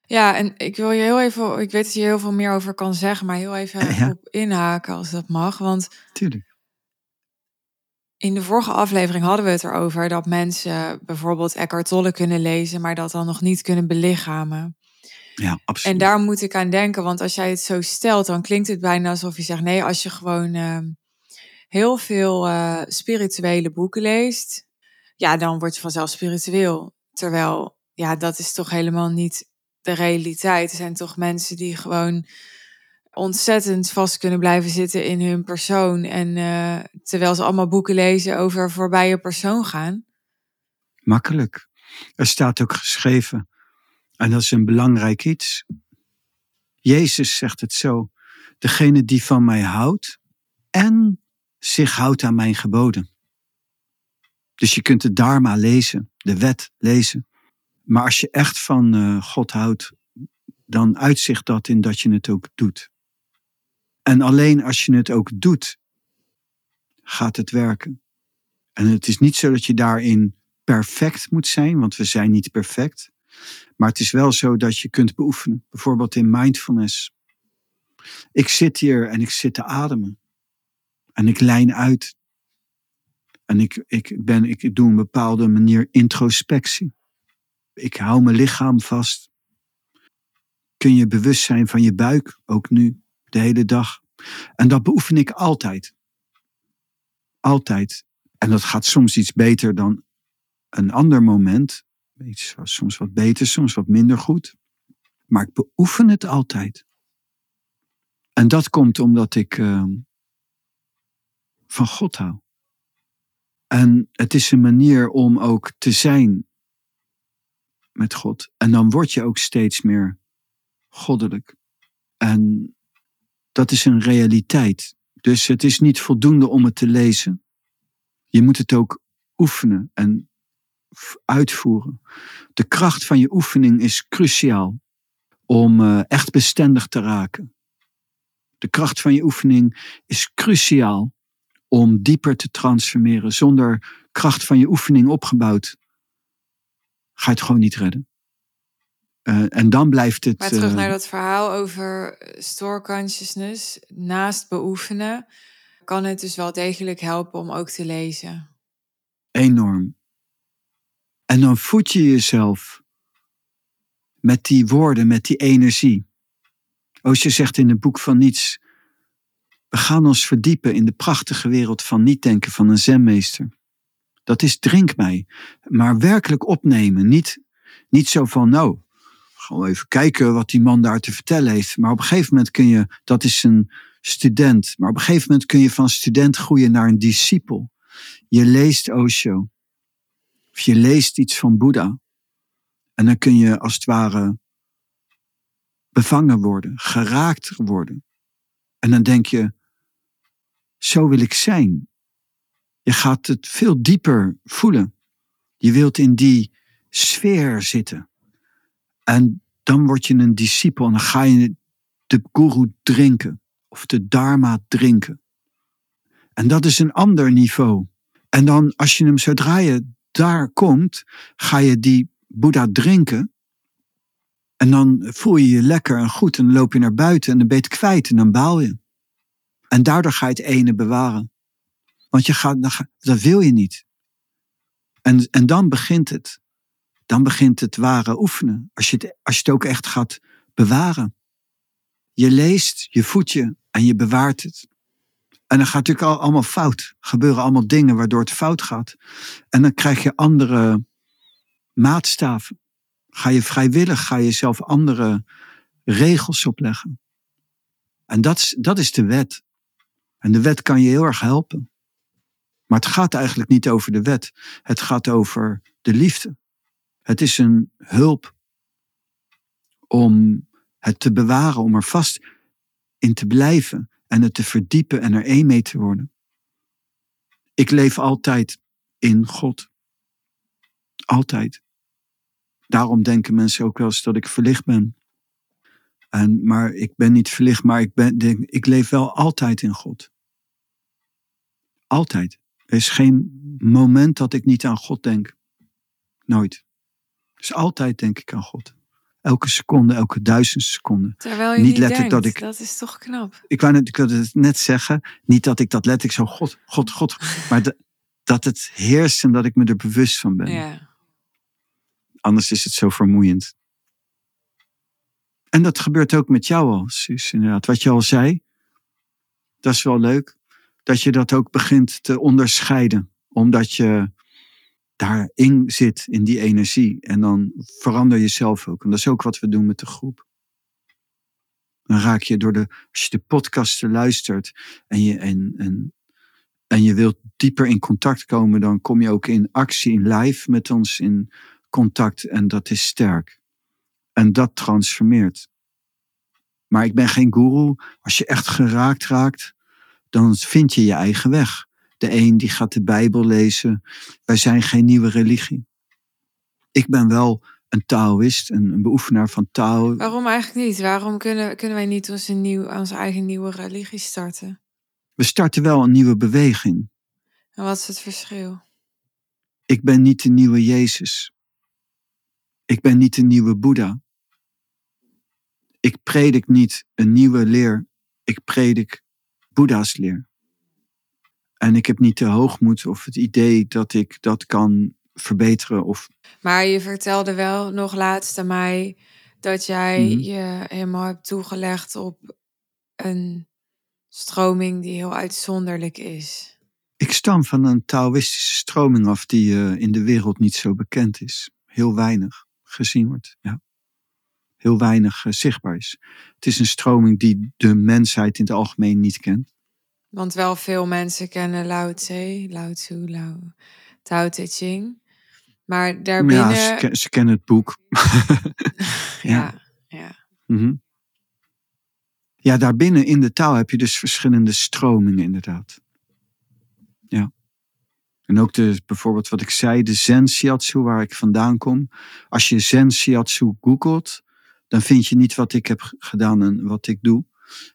Ja, en ik wil je heel even, ik weet dat je heel veel meer over kan zeggen, maar heel even op inhaken als dat mag. Want Tuurlijk. In de vorige aflevering hadden we het erover dat mensen bijvoorbeeld Eckhart Tolle kunnen lezen, maar dat dan nog niet kunnen belichamen. Ja, absoluut. En daar moet ik aan denken, want als jij het zo stelt, dan klinkt het bijna alsof je zegt: nee, als je gewoon ehm, heel veel uh, spirituele boeken leest, ja, dan word je vanzelf spiritueel. Terwijl, ja, dat is toch helemaal niet de realiteit. Er zijn toch mensen die gewoon ontzettend vast kunnen blijven zitten in hun persoon. En uh, terwijl ze allemaal boeken lezen over voorbije persoon gaan. Makkelijk. Er staat ook geschreven, en dat is een belangrijk iets. Jezus zegt het zo: degene die van mij houdt en zich houdt aan mijn geboden. Dus je kunt de Dharma lezen, de wet lezen. Maar als je echt van uh, God houdt, dan uitzicht dat in dat je het ook doet. En alleen als je het ook doet, gaat het werken. En het is niet zo dat je daarin perfect moet zijn, want we zijn niet perfect. Maar het is wel zo dat je kunt beoefenen. Bijvoorbeeld in mindfulness. Ik zit hier en ik zit te ademen. En ik lijn uit. En ik, ik, ben, ik doe een bepaalde manier introspectie. Ik hou mijn lichaam vast. Kun je bewust zijn van je buik, ook nu de hele dag. En dat beoefen ik altijd. Altijd. En dat gaat soms iets beter dan een ander moment. Iets soms wat beter, soms wat minder goed. maar ik beoefen het altijd. En dat komt omdat ik uh, van God hou. En het is een manier om ook te zijn met God. En dan word je ook steeds meer goddelijk. En dat is een realiteit. Dus het is niet voldoende om het te lezen. Je moet het ook oefenen en uitvoeren. De kracht van je oefening is cruciaal om uh, echt bestendig te raken. De kracht van je oefening is cruciaal om dieper te transformeren. Zonder kracht van je oefening opgebouwd, ga je het gewoon niet redden. Uh, en dan blijft het. Maar terug uh, naar dat verhaal over store consciousness. Naast beoefenen kan het dus wel degelijk helpen om ook te lezen. Enorm. En dan voed je jezelf met die woorden, met die energie. Oosje zegt in het boek van niets. We gaan ons verdiepen in de prachtige wereld van niet-denken van een zenmeester. Dat is drink mij, maar werkelijk opnemen. Niet, niet zo van, nou, gewoon even kijken wat die man daar te vertellen heeft. Maar op een gegeven moment kun je, dat is een student, maar op een gegeven moment kun je van student groeien naar een discipel. Je leest Osho. Of je leest iets van Boeddha. En dan kun je als het ware bevangen worden, geraakt worden. En dan denk je, zo wil ik zijn. Je gaat het veel dieper voelen. Je wilt in die sfeer zitten. En dan word je een discipel en dan ga je de guru drinken. Of de dharma drinken. En dat is een ander niveau. En dan als je hem, zodra je daar komt, ga je die Boeddha drinken. En dan voel je je lekker en goed en loop je naar buiten en dan ben je kwijt en dan baal je. En daardoor ga je het ene bewaren. Want je gaat, dat wil je niet. En, en dan begint het. Dan begint het ware oefenen. Als je het, als je het ook echt gaat bewaren. Je leest, je voedt je en je bewaart het. En dan gaat natuurlijk al, allemaal fout. Gebeuren allemaal dingen waardoor het fout gaat. En dan krijg je andere maatstaven. Ga je vrijwillig, ga je zelf andere regels opleggen. En dat is, dat is de wet. En de wet kan je heel erg helpen. Maar het gaat eigenlijk niet over de wet. Het gaat over de liefde. Het is een hulp om het te bewaren, om er vast in te blijven en het te verdiepen en er één mee te worden. Ik leef altijd in God. Altijd. Daarom denken mensen ook wel eens dat ik verlicht ben. En, maar ik ben niet verlicht, maar ik, ben, ik leef wel altijd in God. Altijd. Er is geen moment dat ik niet aan God denk. Nooit. Dus altijd denk ik aan God. Elke seconde, elke duizend seconde. Terwijl je niet, letterlijk dat ik. Dat is toch knap. Ik wou net, ik wilde het net zeggen. Niet dat ik dat letterlijk zo God, God, God. maar de, dat het heerst en dat ik me er bewust van ben. Ja. Anders is het zo vermoeiend. En dat gebeurt ook met jou al, Suus. Inderdaad, wat je al zei. Dat is wel leuk dat je dat ook begint te onderscheiden. Omdat je daarin zit, in die energie. En dan verander je zelf ook. En dat is ook wat we doen met de groep. Dan raak je door de, als je de podcasten luistert en je, en, en, en je wilt dieper in contact komen, dan kom je ook in actie, in live met ons in contact. En dat is sterk. En dat transformeert. Maar ik ben geen guru. Als je echt geraakt raakt, dan vind je je eigen weg. De een die gaat de Bijbel lezen. Wij zijn geen nieuwe religie. Ik ben wel een Taoïst, een, een beoefenaar van Tao. Waarom eigenlijk niet? Waarom kunnen, kunnen wij niet onze, nieuw, onze eigen nieuwe religie starten? We starten wel een nieuwe beweging. En wat is het verschil? Ik ben niet de nieuwe Jezus. Ik ben niet de nieuwe Boeddha. Ik predik niet een nieuwe leer. Ik predik Boeddha's leer. En ik heb niet de hoogmoed of het idee dat ik dat kan verbeteren. Of... Maar je vertelde wel nog laatst aan mij dat jij mm-hmm. je helemaal hebt toegelegd op een stroming die heel uitzonderlijk is. Ik stam van een Taoïstische stroming af die uh, in de wereld niet zo bekend is. Heel weinig gezien wordt. Ja. heel weinig eh, zichtbaar is. Het is een stroming die de mensheid in het algemeen niet kent. Want wel veel mensen kennen Lao Tse, Lao Tzu, Lao, Tao Te Ching. Maar daarbinnen... Ja, ze, ze kennen het boek. ja, ja. Mhm. Ja, daarbinnen in de taal heb je dus verschillende stromingen inderdaad. Ja. En ook de, bijvoorbeeld wat ik zei, de Zen Shiatsu waar ik vandaan kom. Als je Zen Shiatsu googelt, dan vind je niet wat ik heb gedaan en wat ik doe.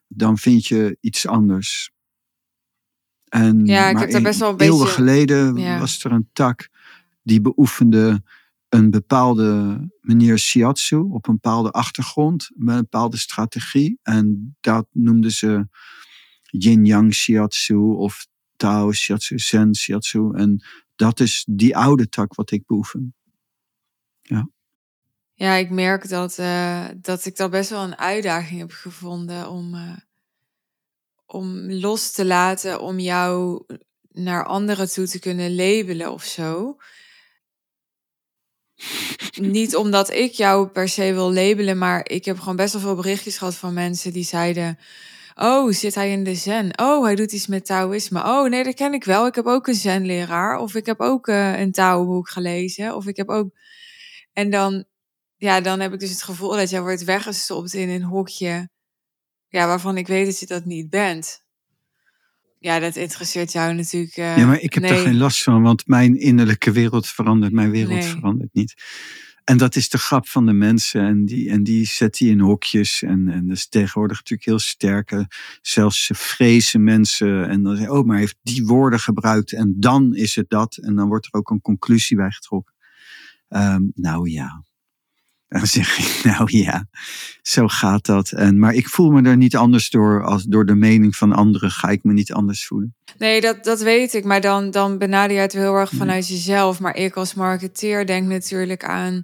Dan vind je iets anders. En, Ja, ik heb daar best wel een eeuwen beetje- geleden Ja. was er een tak die beoefende een bepaalde manier shiatsu op een bepaalde achtergrond, met een bepaalde strategie. En dat noemden ze yin-yang shiatsu of Tao shiatsu, Zen shiatsu. En dat is die oude tak wat ik beoefen. Ja, ik merk dat, eh, dat ik dat best wel een uitdaging heb gevonden om, eh, om los te laten, om jou naar anderen toe te kunnen labelen of zo. Niet omdat ik jou per se wil labelen, maar ik heb gewoon best wel veel berichtjes gehad van mensen die zeiden: Oh, zit hij in de zen? Oh, hij doet iets met Taoïsme. Oh, nee, dat ken ik wel. Ik heb ook een zenleraar. Of ik heb ook eh, een Taoboek gelezen. Of ik heb ook. En dan, ja, dan heb ik dus het gevoel dat jij wordt weggestopt in een hokje. Ja, waarvan ik weet dat je dat niet bent. Ja, dat interesseert jou natuurlijk. eh, ja, maar ik heb nee. daar geen last van, want mijn innerlijke wereld verandert, mijn wereld Nee. verandert niet. En dat is de grap van de mensen. En die, en die zet die in hokjes. En, en dat is tegenwoordig natuurlijk heel sterk. eh, Zelfs ze vrezen mensen. En dan zeggen oh, maar hij heeft die woorden gebruikt. En dan is het dat. En dan wordt er ook een conclusie bij getrokken. Ehm, nou ja. En dan zeg ik, nou ja, zo gaat dat. En, maar ik voel me er niet anders door. Als door de mening van anderen ga ik me niet anders voelen. Nee, dat, dat weet ik. Maar dan, dan benader je het heel erg Nee. vanuit jezelf. Maar ik als marketeer denk natuurlijk aan...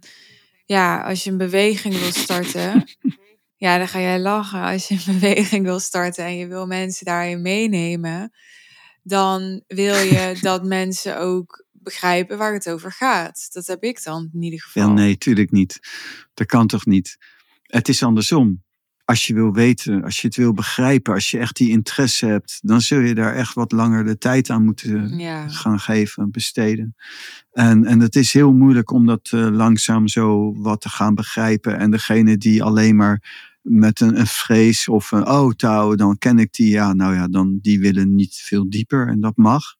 Ja, als je een beweging wil starten... ja, dan ga jij lachen. Als je een beweging wil starten en je wil mensen daarin meenemen... dan wil je dat mensen ook begrijpen waar het over gaat. Dat heb ik dan in ieder geval. Ja, nee, tuurlijk niet. Dat kan toch niet? Het is andersom. Als je wil weten, als je het wil begrijpen, als je echt die interesse hebt, dan zul je daar echt wat langer de tijd aan moeten Ja. gaan geven, besteden. En, en het is heel moeilijk om dat eh, langzaam zo wat te gaan begrijpen. En degene die alleen maar met een, een vrees of een oh touw, dan ken ik die. Ja, nou ja, dan die willen niet veel dieper en dat mag.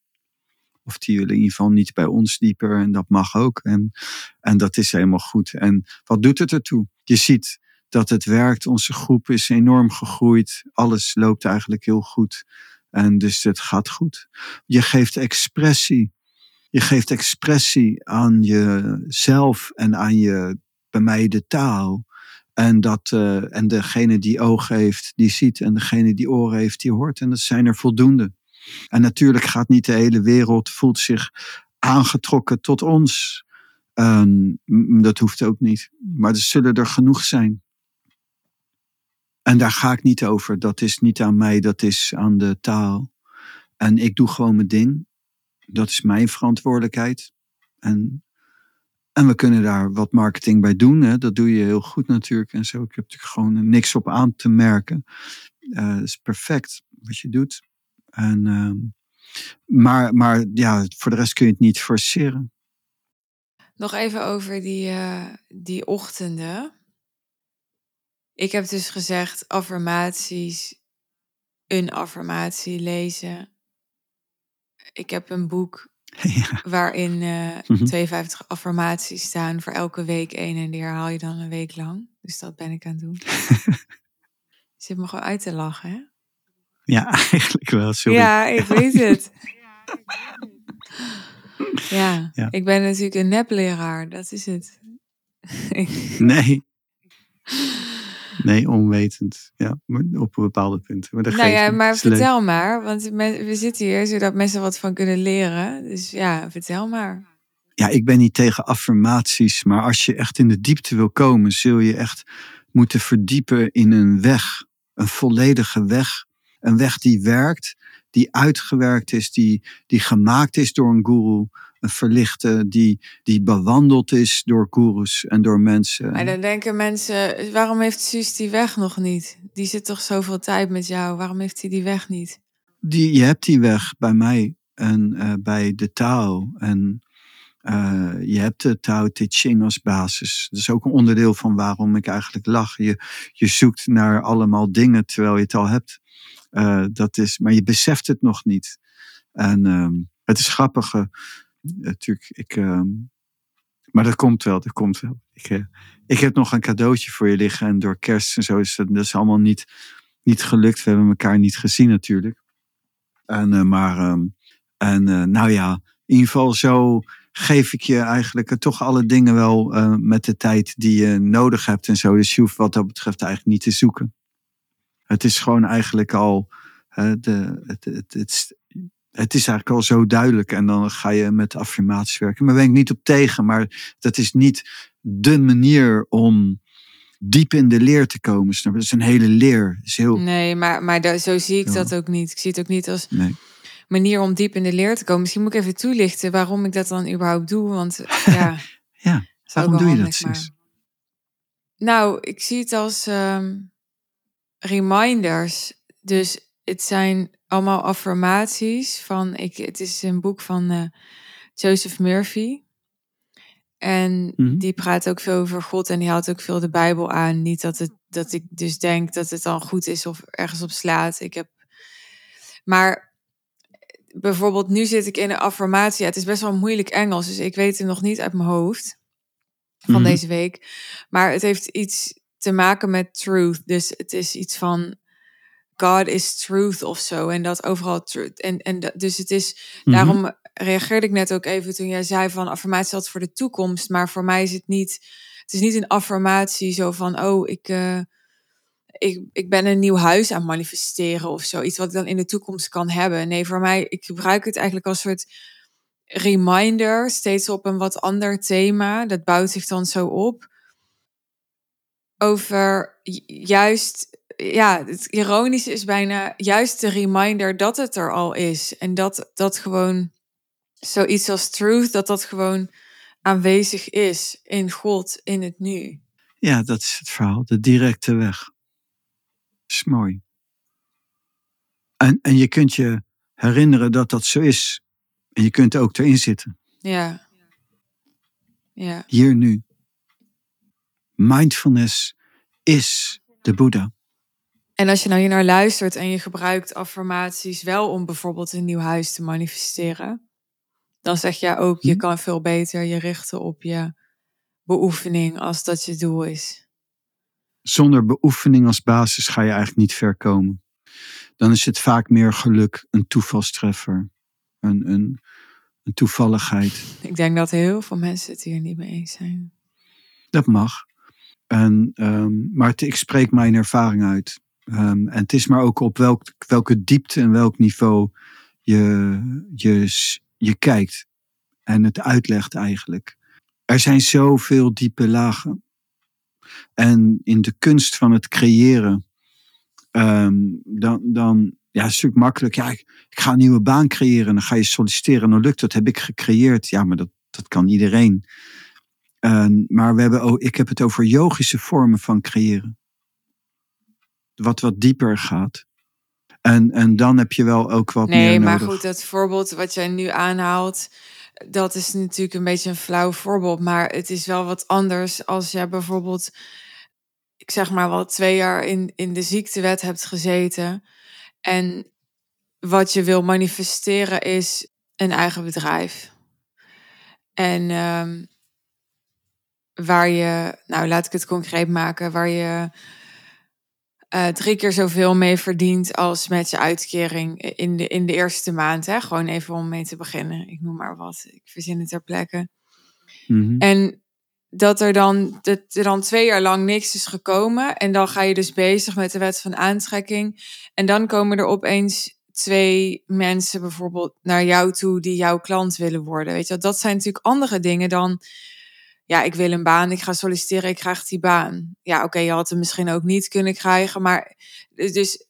Of die willen in ieder geval niet bij ons dieper en dat mag ook. En, en dat is helemaal goed. En wat doet het ertoe? Je ziet dat het werkt. Onze groep is enorm gegroeid. Alles loopt eigenlijk heel goed. En dus het gaat goed. Je geeft expressie. Je geeft expressie aan jezelf en aan je, bij mij de taal. En, dat, eh, en degene die ogen heeft, die ziet. En degene die oren heeft, die hoort. En dat zijn er voldoende. En natuurlijk gaat niet de hele wereld, voelt zich aangetrokken tot ons. Ehm, dat hoeft ook niet. Maar er zullen er genoeg zijn. En daar ga ik niet over. Dat is niet aan mij, dat is aan de taal. En ik doe gewoon mijn ding. Dat is mijn verantwoordelijkheid. En, en we kunnen daar wat marketing bij doen. Hè. Dat doe je heel goed natuurlijk. En zo. Ik heb natuurlijk gewoon niks op aan te merken. Eh, Het is perfect wat je doet. En, ehm, maar, maar ja, voor de rest kun je het niet forceren. Nog even over die, eh, die ochtenden. Ik heb dus gezegd affirmaties, een affirmatie lezen. Ik heb een boek ja. waarin eh, Mhm. 52 affirmaties staan voor elke week één en die herhaal je dan een week lang. Dus dat ben ik aan het doen. Je zit me gewoon uit te lachen, hè? Ja, eigenlijk wel. Sorry. Ja, ik weet het. Ja, Ja. ik ben natuurlijk een nepleraar, dat is het. Nee. Nee, onwetend. Ja, op bepaalde punten. Maar dat nou geeft ja, maar leuk. vertel maar, want we zitten hier zodat mensen wat van kunnen leren. Dus ja, vertel maar. Ja, ik ben niet tegen affirmaties, maar als je echt in de diepte wil komen, zul je echt moeten verdiepen in een weg. Een volledige weg. Een weg die werkt, die uitgewerkt is, die, die gemaakt is door een guru. een verlichte die, die bewandeld is door gurus en door mensen. Maar dan denken mensen, waarom heeft Suus die weg nog niet? Die zit toch zoveel tijd met jou, waarom heeft hij die weg niet? Die, je hebt die weg bij mij en uh, bij de Tao. En uh, je hebt de Tao Te Ching als basis. Dat is ook een onderdeel van waarom ik eigenlijk lach. Je, je zoekt naar allemaal dingen terwijl je het al hebt. Uh, dat is, maar je beseft het nog niet. En uh, het is grappig. natuurlijk, ik, ehm, maar dat komt wel, dat komt wel. Ik, ik heb nog een cadeautje voor je liggen. En door kerst en zo is dat, dat is allemaal niet, niet gelukt. We hebben elkaar niet gezien natuurlijk. En, maar, ehm, en nou ja, in ieder geval zo geef ik je eigenlijk toch alle dingen wel met de tijd die je nodig hebt en zo. Dus je hoeft wat dat betreft eigenlijk niet te zoeken. Het is gewoon eigenlijk al, de, het, het, het, het, is eigenlijk al zo duidelijk. En dan ga je met affirmaties werken. Maar ben ik niet op tegen, maar dat is niet de manier om diep in de leer te komen. Dat is een hele leer. Is heel... Nee, maar, maar zo zie ik dat ook niet. Ik zie het ook niet als... Nee manier om diep in de leer te komen. Misschien moet ik even toelichten waarom ik dat dan überhaupt doe. Want ja, ja waarom doe je dat precies? Nou, ik zie het als um, reminders. Dus het zijn allemaal affirmaties van. Ik, het is een boek van uh, Joseph Murphy. En mm -hmm. die praat ook veel over God en die haalt ook veel de Bijbel aan. Niet dat, het, dat ik dus denk dat het dan goed is of ergens op slaat. Ik heb. Maar bijvoorbeeld nu zit ik in een affirmatie. het is best wel moeilijk Engels, dus ik weet het nog niet uit mijn hoofd van mhm. deze week. Maar het heeft iets te maken met truth. Dus het is iets van God is truth of zo. En dat overal truth. En, en dus het is, mhm. daarom reageerde ik net ook even toen jij zei van affirmatie had voor de toekomst. Maar voor mij is het niet, het is niet een affirmatie zo van, oh, ik... Uh, ik, ik ben een nieuw huis aan manifesteren of zoiets wat ik dan in de toekomst kan hebben. Nee, voor mij, ik gebruik het eigenlijk als soort reminder, steeds op een wat ander thema. Dat bouwt zich dan zo op. Over juist, ja, het ironische is bijna juist de reminder dat het er al is. En dat dat gewoon zoiets als truth, dat dat gewoon aanwezig is in God, in het nu. Ja, dat is het verhaal, de directe weg is mooi. En, en je kunt je herinneren dat dat zo is. En je kunt ook erin zitten. Ja. ja. Hier nu. Mindfulness is de Boeddha. En als je nou hier naar luistert en je gebruikt affirmaties wel om bijvoorbeeld een nieuw huis te manifesteren, dan zeg je ook, je hm? kan veel beter je richten op je beoefening als dat je doel is zonder beoefening als basis ga je eigenlijk niet ver komen. Dan is het vaak meer geluk, een toevalstreffer, een, een, een toevalligheid. Ik denk dat heel veel mensen het hier niet mee eens zijn. Dat mag. En, um, maar ik spreek mijn ervaring uit. Um, en het is maar ook op welk, welke diepte en welk niveau je, je, je kijkt. En het uitlegt eigenlijk. Er zijn zoveel diepe lagen. En in de kunst van het creëren, um, dan, dan ja, is het makkelijk. Ja, ik, ik, ga een nieuwe baan creëren. Dan ga je solliciteren en dan lukt dat. Heb ik gecreëerd. Ja, maar dat, dat kan iedereen. Um, maar we hebben, oh, ik heb het over yogische vormen van creëren. Wat wat dieper gaat. En, en dan heb je wel ook wat nee, meer nodig. Nee, maar goed, het voorbeeld wat jij nu aanhaalt dat is natuurlijk een beetje een flauw voorbeeld, maar het is wel wat anders als jij bijvoorbeeld, ik zeg maar wel twee jaar in, in de ziektewet hebt gezeten en wat je wil manifesteren is een eigen bedrijf. En um, waar je, nou laat ik het concreet maken, waar je uh, drie keer zoveel mee verdient als met je uitkering in de, in de eerste maand. Hè? Gewoon even om mee te beginnen. Ik noem maar wat. Ik verzin het ter plekke. Mm En dat er dan, dat er dan twee jaar lang niks is gekomen. En dan ga je dus bezig met de wet van aantrekking. En dan komen er opeens twee mensen bijvoorbeeld naar jou toe die jouw klant willen worden. Weet je, dat zijn natuurlijk andere dingen dan ja, ik wil een baan, ik ga solliciteren, ik krijg die baan. Ja, oké, je had hem misschien ook niet kunnen krijgen, maar dus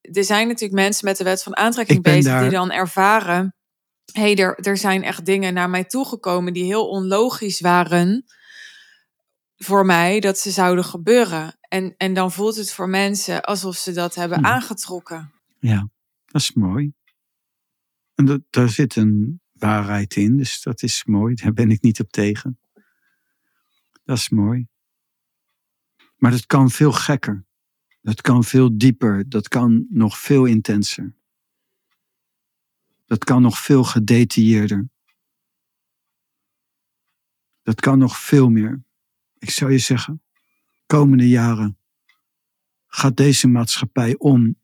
er zijn natuurlijk mensen met de wet van aantrekking bezig die dan ervaren hey, er, er zijn echt dingen naar mij toegekomen die heel onlogisch waren voor mij dat ze zouden gebeuren. En, en dan voelt het voor mensen alsof ze dat hebben Hm. aangetrokken. Ja, dat is mooi. En dat, daar zit een waarheid in, dus dat is mooi. Daar ben ik niet op tegen. Dat is mooi. Maar dat kan veel gekker. Dat kan veel dieper. Dat kan nog veel intenser. Dat kan nog veel gedetailleerder. Dat kan nog veel meer. Ik zou je zeggen, komende jaren gaat deze maatschappij om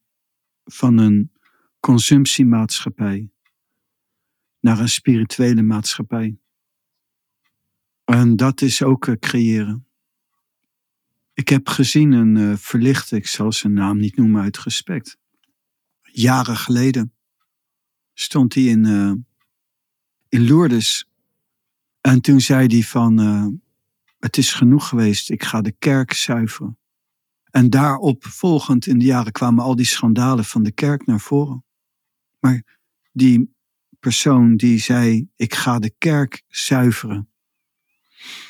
van een consumptiemaatschappij naar een spirituele maatschappij. En dat is ook eh, creëren. Ik heb gezien een eh, verlichte, ik zal zijn naam niet noemen uit respect. Jaren geleden stond hij in, eh, in Lourdes. En toen zei hij van, het is genoeg geweest, ik ga de kerk zuiveren. En daarop volgend in de jaren kwamen al die schandalen van de kerk naar voren. Maar die persoon die zei, ik ga de kerk zuiveren.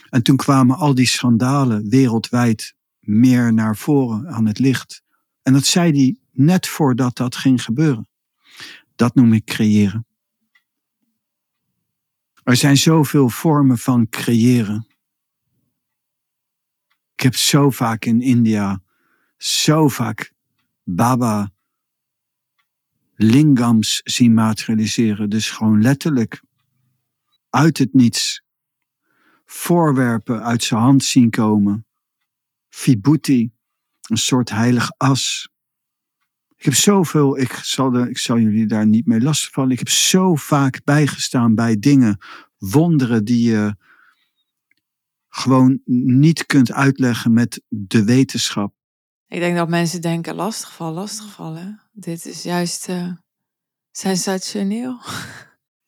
En toen kwamen al die schandalen wereldwijd meer naar voren aan het licht. En dat zei hij net voordat dat ging gebeuren. Dat noem ik creëren. Er zijn zoveel vormen van creëren. Ik heb zo vaak in India, zo vaak Baba lingams zien materialiseren. Dus gewoon letterlijk uit het niets voorwerpen uit zijn hand zien komen. Vibhuti, een soort heilig as. Ik heb zoveel, ik zal, de, ik zal jullie daar niet mee lastigvallen. Ik heb zo vaak bijgestaan bij dingen, wonderen die je gewoon niet kunt uitleggen met de wetenschap. Ik denk dat mensen denken lastigval, lastigvallen. Dit is juist eh, sensationeel.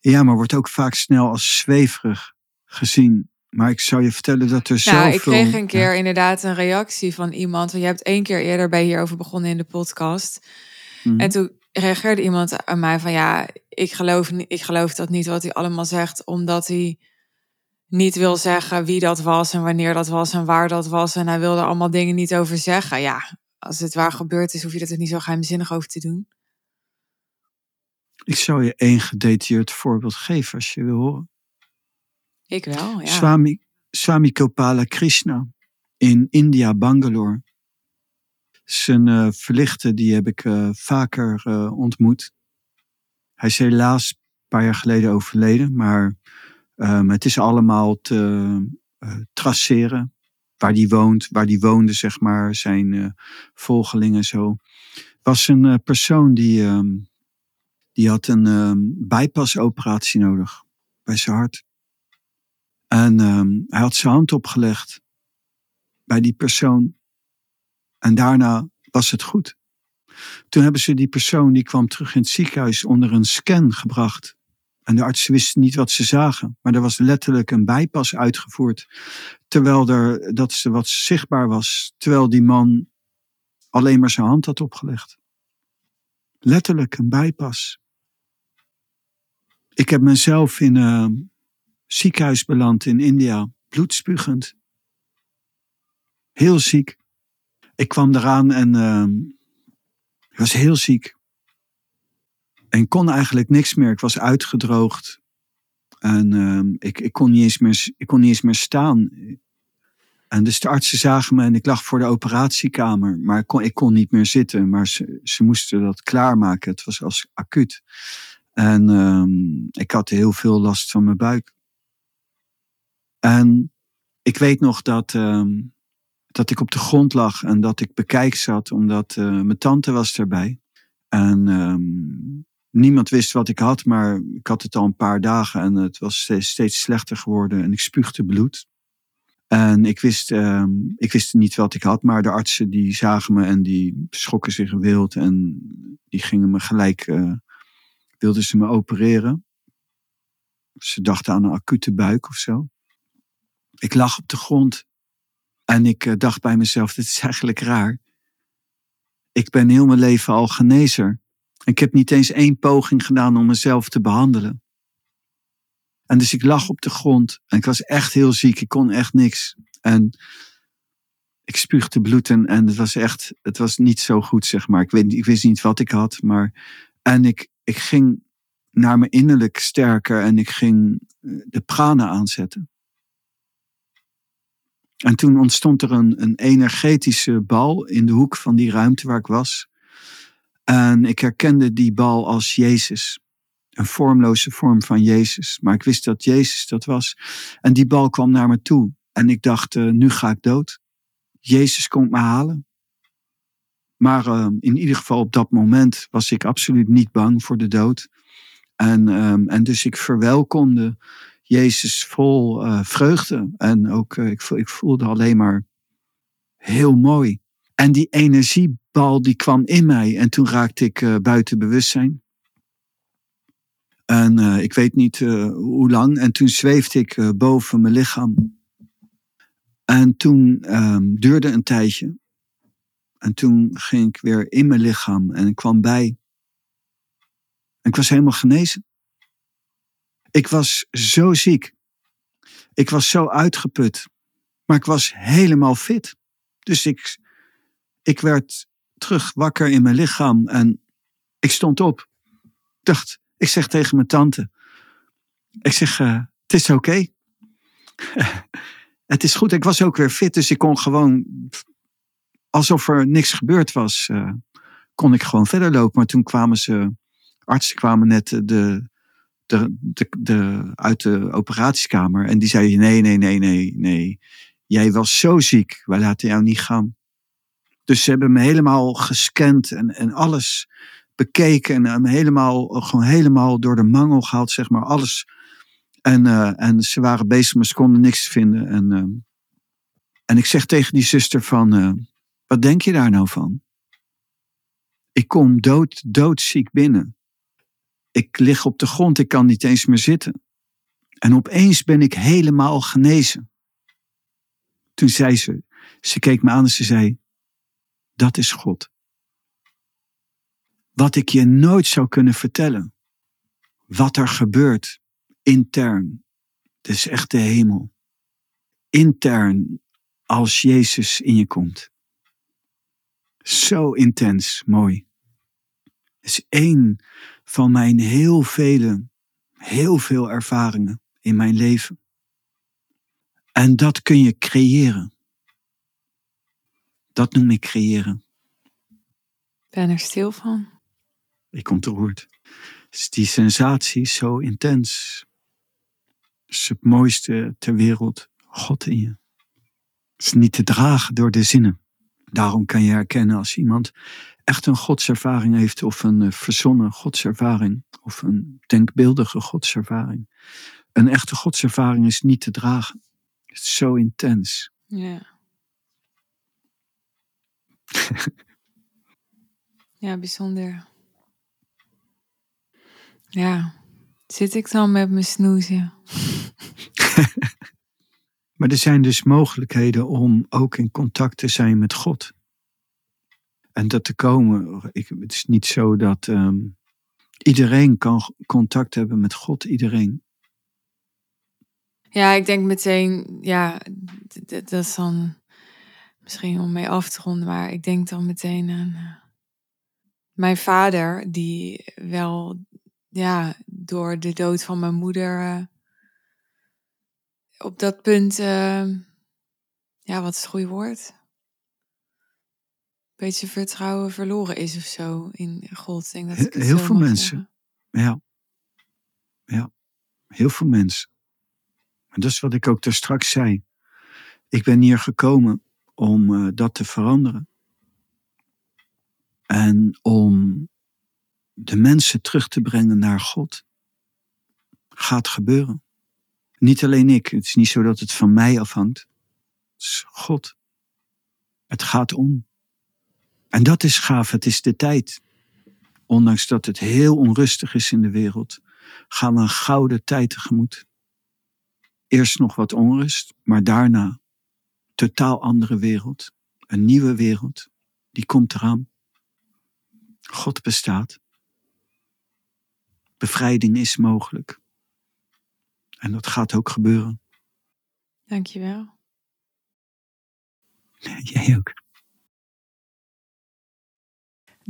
Ja, maar wordt ook vaak snel als zweverig gezien. Maar ik zou je vertellen dat er zoveel... Nou, ik kreeg een keer inderdaad een reactie van iemand. Want je hebt één keer eerder bij hierover begonnen in de podcast. Mhm. En toen reageerde iemand aan mij van ja, ik geloof, ik geloof dat niet wat hij allemaal zegt, omdat hij niet wil zeggen wie dat was en wanneer dat was en waar dat was. En hij wilde allemaal dingen niet over zeggen. Ja, als het waar gebeurd is, hoef je er toch niet zo geheimzinnig over te doen. Ik zou je één gedetailleerd voorbeeld geven als je wil horen. Ik wel, ja. Swami, Swami Gopala Krishna in India, Bangalore. Zijn eh, verlichte, die heb ik eh, vaker eh, ontmoet. Hij is helaas een paar jaar geleden overleden, maar ehm, het is allemaal te traceren. Waar die woont, waar die woonde, zeg maar, zijn volgelingen zo. Was een persoon die, ehm, die had een ehm bypassoperatie nodig bij zijn hart. En ehm, hij had zijn hand opgelegd bij die persoon. En daarna was het goed. Toen hebben ze die persoon, die kwam terug in het ziekenhuis, onder een scan gebracht. En de artsen wisten niet wat ze zagen. Maar er was letterlijk een bijpas uitgevoerd. Terwijl er, dat ze wat zichtbaar was. Terwijl die man alleen maar zijn hand had opgelegd. Letterlijk een bijpas. Ik heb mezelf in een ziekenhuis beland in India. Bloedspugend. Heel ziek. Ik kwam eraan en ehm, ik was heel ziek. En kon eigenlijk niks meer. Ik was uitgedroogd. En ehm, ik, ik, kon niet eens meer, ik kon niet eens meer staan. En dus de artsen zagen me en ik lag voor de operatiekamer. Maar ik kon, ik kon niet meer zitten. Maar ze, ze moesten dat klaarmaken. Het was als acuut. En ehm, ik had heel veel last van mijn buik. En ik weet nog dat, ehm, dat ik op de grond lag en dat ik bekijk zat, omdat eh, mijn tante was erbij. En ehm, niemand wist wat ik had, maar ik had het al een paar dagen en het was steeds, slechter geworden en ik spuugde bloed. En ik wist, ehm, ik wist niet wat ik had, maar de artsen die zagen me en die schrokken zich wild en die gingen me gelijk, eh, wilden ze me opereren. Ze dachten aan een acute buik of zo. Ik lag op de grond en ik eh, dacht bij mezelf, dit is eigenlijk raar. Ik ben heel mijn leven al genezer. Ik heb niet eens één poging gedaan om mezelf te behandelen. En dus ik lag op de grond en ik was echt heel ziek. Ik kon echt niks. En ik spuugde bloed en, het was echt, het was niet zo goed, zeg maar. Ik, weet, ik wist niet wat ik had, maar. En ik, ik ging naar me innerlijk sterker en ik ging eh, de prana aanzetten. En toen ontstond er een, een energetische bal in de hoek van die ruimte waar ik was. En ik herkende die bal als Jezus. Een vormloze vorm van Jezus. Maar ik wist dat Jezus dat was. En die bal kwam naar me toe. En ik dacht, uh, nu ga ik dood. Jezus komt me halen. Maar uh, in ieder geval op dat moment was ik absoluut niet bang voor de dood. En, um, en dus ik verwelkomde Jezus vol uh, vreugde. En ook, uh, ik, ik voelde alleen maar heel mooi. En die energiebal die kwam in mij. En toen raakte ik uh, buiten bewustzijn. En ik weet niet hoe lang. En toen zweefde ik boven mijn lichaam. En toen um, duurde een tijdje. En toen ging ik weer in mijn lichaam en ik kwam bij. En ik was helemaal genezen. Ik was zo ziek. Ik was zo uitgeput. Maar ik was helemaal fit. Dus ik, ik werd terug wakker in mijn lichaam en ik stond op. Ik dacht, ik zeg tegen mijn tante. Ik zeg, uh, het is oké. Het is goed. Ik was ook weer fit, dus ik kon gewoon, alsof er niks gebeurd was, uh, kon ik gewoon verder lopen. Maar toen kwamen ze, artsen kwamen net de, de, de, de, uit de operatiekamer en die zeiden, nee, nee, nee, nee, nee. Jij was zo ziek, wij laten jou niet gaan. Dus ze hebben me helemaal gescand en, en alles bekeken en me helemaal, gewoon helemaal door de mangel gehaald, zeg maar. Alles en, uh, en ze waren bezig, maar ze konden niks vinden. En, uh, en ik zeg tegen die zuster van, uh, wat denk je daar nou van? Ik kom dood, doodziek binnen. Ik lig op de grond, ik kan niet eens meer zitten. En opeens ben ik helemaal genezen. Toen zei ze, ze keek me aan en ze zei, dat is God. Wat ik je nooit zou kunnen vertellen. Wat er gebeurt intern. Het is echt de hemel. Intern als Jezus in je komt. Zo intens, mooi. Het is één van mijn heel vele, heel veel ervaringen in mijn leven. En dat kun je creëren. Dat noem ik creëren. Ben er stil van? Ik ontroerd. Dus die sensatie is zo intens is het mooiste ter wereld, God in je. Het is niet te dragen door de zinnen. Daarom kan je herkennen als iemand echt een godservaring heeft of een eh, verzonnen godservaring of een denkbeeldige godservaring. Een echte godservaring is niet te dragen. Het is zo intens. Ja. ja, bijzonder. Ja, zit ik dan met mijn snoezen? maar er zijn dus mogelijkheden om ook in contact te zijn met God. En dat te komen, ik, het is niet zo dat um, iedereen kan contact hebben met God, iedereen. Ja, ik denk meteen, ja, dat is dan misschien om mee af te ronden, maar ik denk dan meteen aan uh, mijn vader, die wel, ja, door de dood van mijn moeder uh, op dat punt, uh, ja, wat is het goede woord? Beetje vertrouwen verloren is of zo in God. Denk dat ik heel veel mensen. Ja. Ja. Heel veel mensen. En dat is wat ik ook daar straks zei. Ik ben hier gekomen om uh, dat te veranderen. En om de mensen terug te brengen naar God. Gaat gebeuren. Niet alleen ik. Het is niet zo dat het van mij afhangt. Het is God. Het gaat om. En dat is gaaf. Het is de tijd. Ondanks dat het heel onrustig is in de wereld, gaan we een gouden tijd tegemoet. Eerst nog wat onrust, maar daarna totaal andere wereld. Een nieuwe wereld. Die komt eraan. God bestaat. Bevrijding is mogelijk. En dat gaat ook gebeuren. Dankjewel. Jij ook.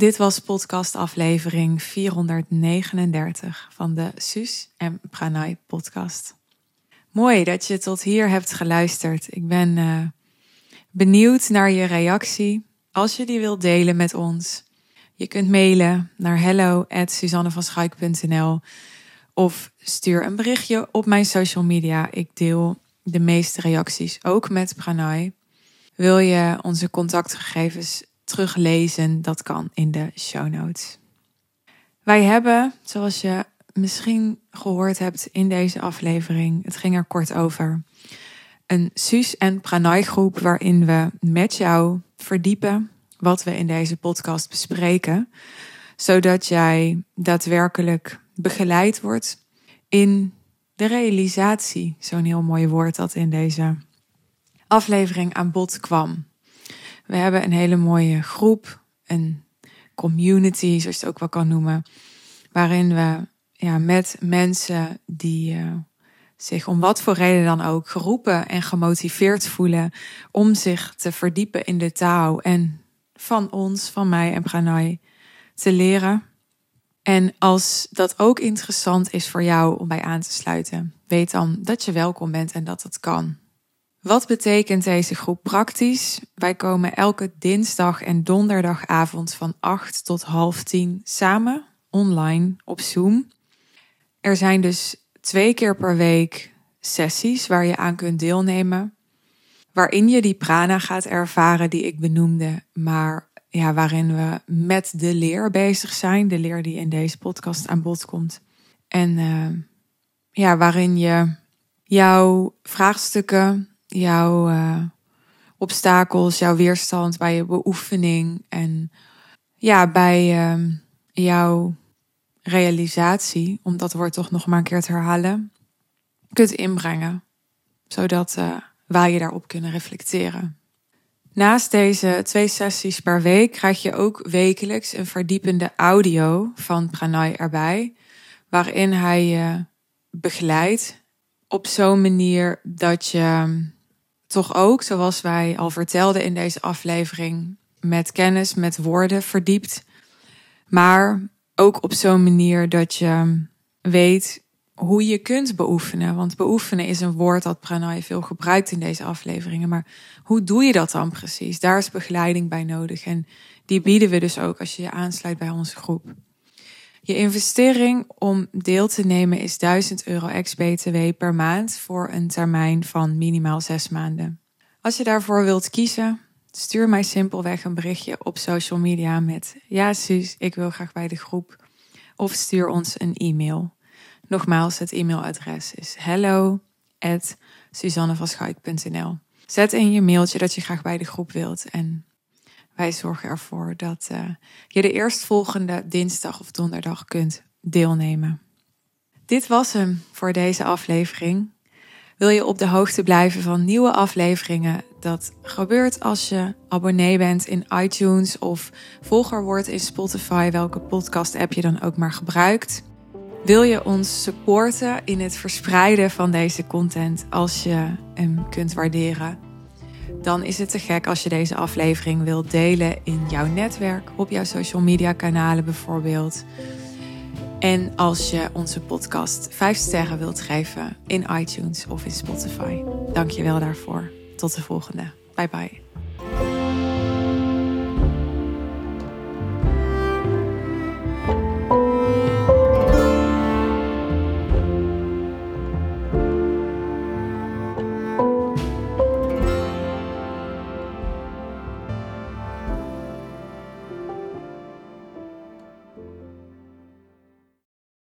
Dit was podcast aflevering 439 van de Suus en Pranay podcast. Mooi dat je tot hier hebt geluisterd. Ik ben uh, benieuwd naar je reactie. Als je die wilt delen met ons. Je kunt mailen naar hello@suzannevanschuik.nl of stuur een berichtje op mijn social media. Ik deel de meeste reacties ook met Pranay. Wil je onze contactgegevens teruglezen? Dat kan in de show notes. Wij hebben, zoals je misschien gehoord hebt in deze aflevering, het ging er kort over, een Suus en Pranay groep waarin we met jou verdiepen wat we in deze podcast bespreken, zodat jij daadwerkelijk begeleid wordt in de realisatie, zo'n heel mooi woord dat in deze aflevering aan bod kwam. We hebben een hele mooie groep, een community, zoals je het ook wel kan noemen, waarin we ja, met mensen die uh, zich om wat voor reden dan ook geroepen en gemotiveerd voelen om zich te verdiepen in de taal en van ons, van mij en Pranay te leren. En als dat ook interessant is voor jou om bij aan te sluiten, weet dan dat je welkom bent en dat het kan. Wat betekent deze groep praktisch? Wij komen elke dinsdag en donderdagavond van 8 tot half 10 samen online op Zoom. Er zijn dus twee keer per week sessies waar je aan kunt deelnemen. Waarin je die prana gaat ervaren die ik benoemde, maar ja, waarin we met de leer bezig zijn. De leer die in deze podcast aan bod komt. En uh, ja, waarin je jouw vraagstukken, jouw uh, obstakels, jouw weerstand bij je beoefening en ja, bij uh, jouw realisatie, om dat woord toch nog maar een keer te herhalen, kunt inbrengen. Zodat uh, wij je daarop kunnen reflecteren. Naast deze twee sessies per week krijg je ook wekelijks een verdiepende audio van Pranay erbij, waarin hij je begeleidt op zo'n manier dat je toch ook, zoals wij al vertelden in deze aflevering, met kennis, met woorden verdiept, maar ook op zo'n manier dat je weet hoe je kunt beoefenen. Want beoefenen is een woord dat Pranay veel gebruikt in deze afleveringen. Maar hoe doe je dat dan precies? Daar is begeleiding bij nodig. En die bieden we dus ook als je je aansluit bij onze groep. Je investering om deel te nemen is 1000 euro ex-BTW per maand voor een termijn van minimaal zes maanden. Als je daarvoor wilt kiezen, stuur mij simpelweg een berichtje op social media met ja Suus, ik wil graag bij de groep. Of stuur ons een e-mail. Nogmaals, het e-mailadres is hello Zet in je mailtje dat je graag bij de groep wilt. En wij zorgen ervoor dat uh, je de eerstvolgende dinsdag of donderdag kunt deelnemen. Dit was hem voor deze aflevering. Wil je op de hoogte blijven van nieuwe afleveringen? Dat gebeurt als je abonnee bent in iTunes of volger wordt in Spotify, welke podcast-app je dan ook maar gebruikt. Wil je ons supporten in het verspreiden van deze content als je hem kunt waarderen? Dan is het te gek als je deze aflevering wilt delen in jouw netwerk, op jouw social media kanalen bijvoorbeeld. En als je onze podcast 5 sterren wilt geven in iTunes of in Spotify. Dank je wel daarvoor. Tot de volgende. Bye bye.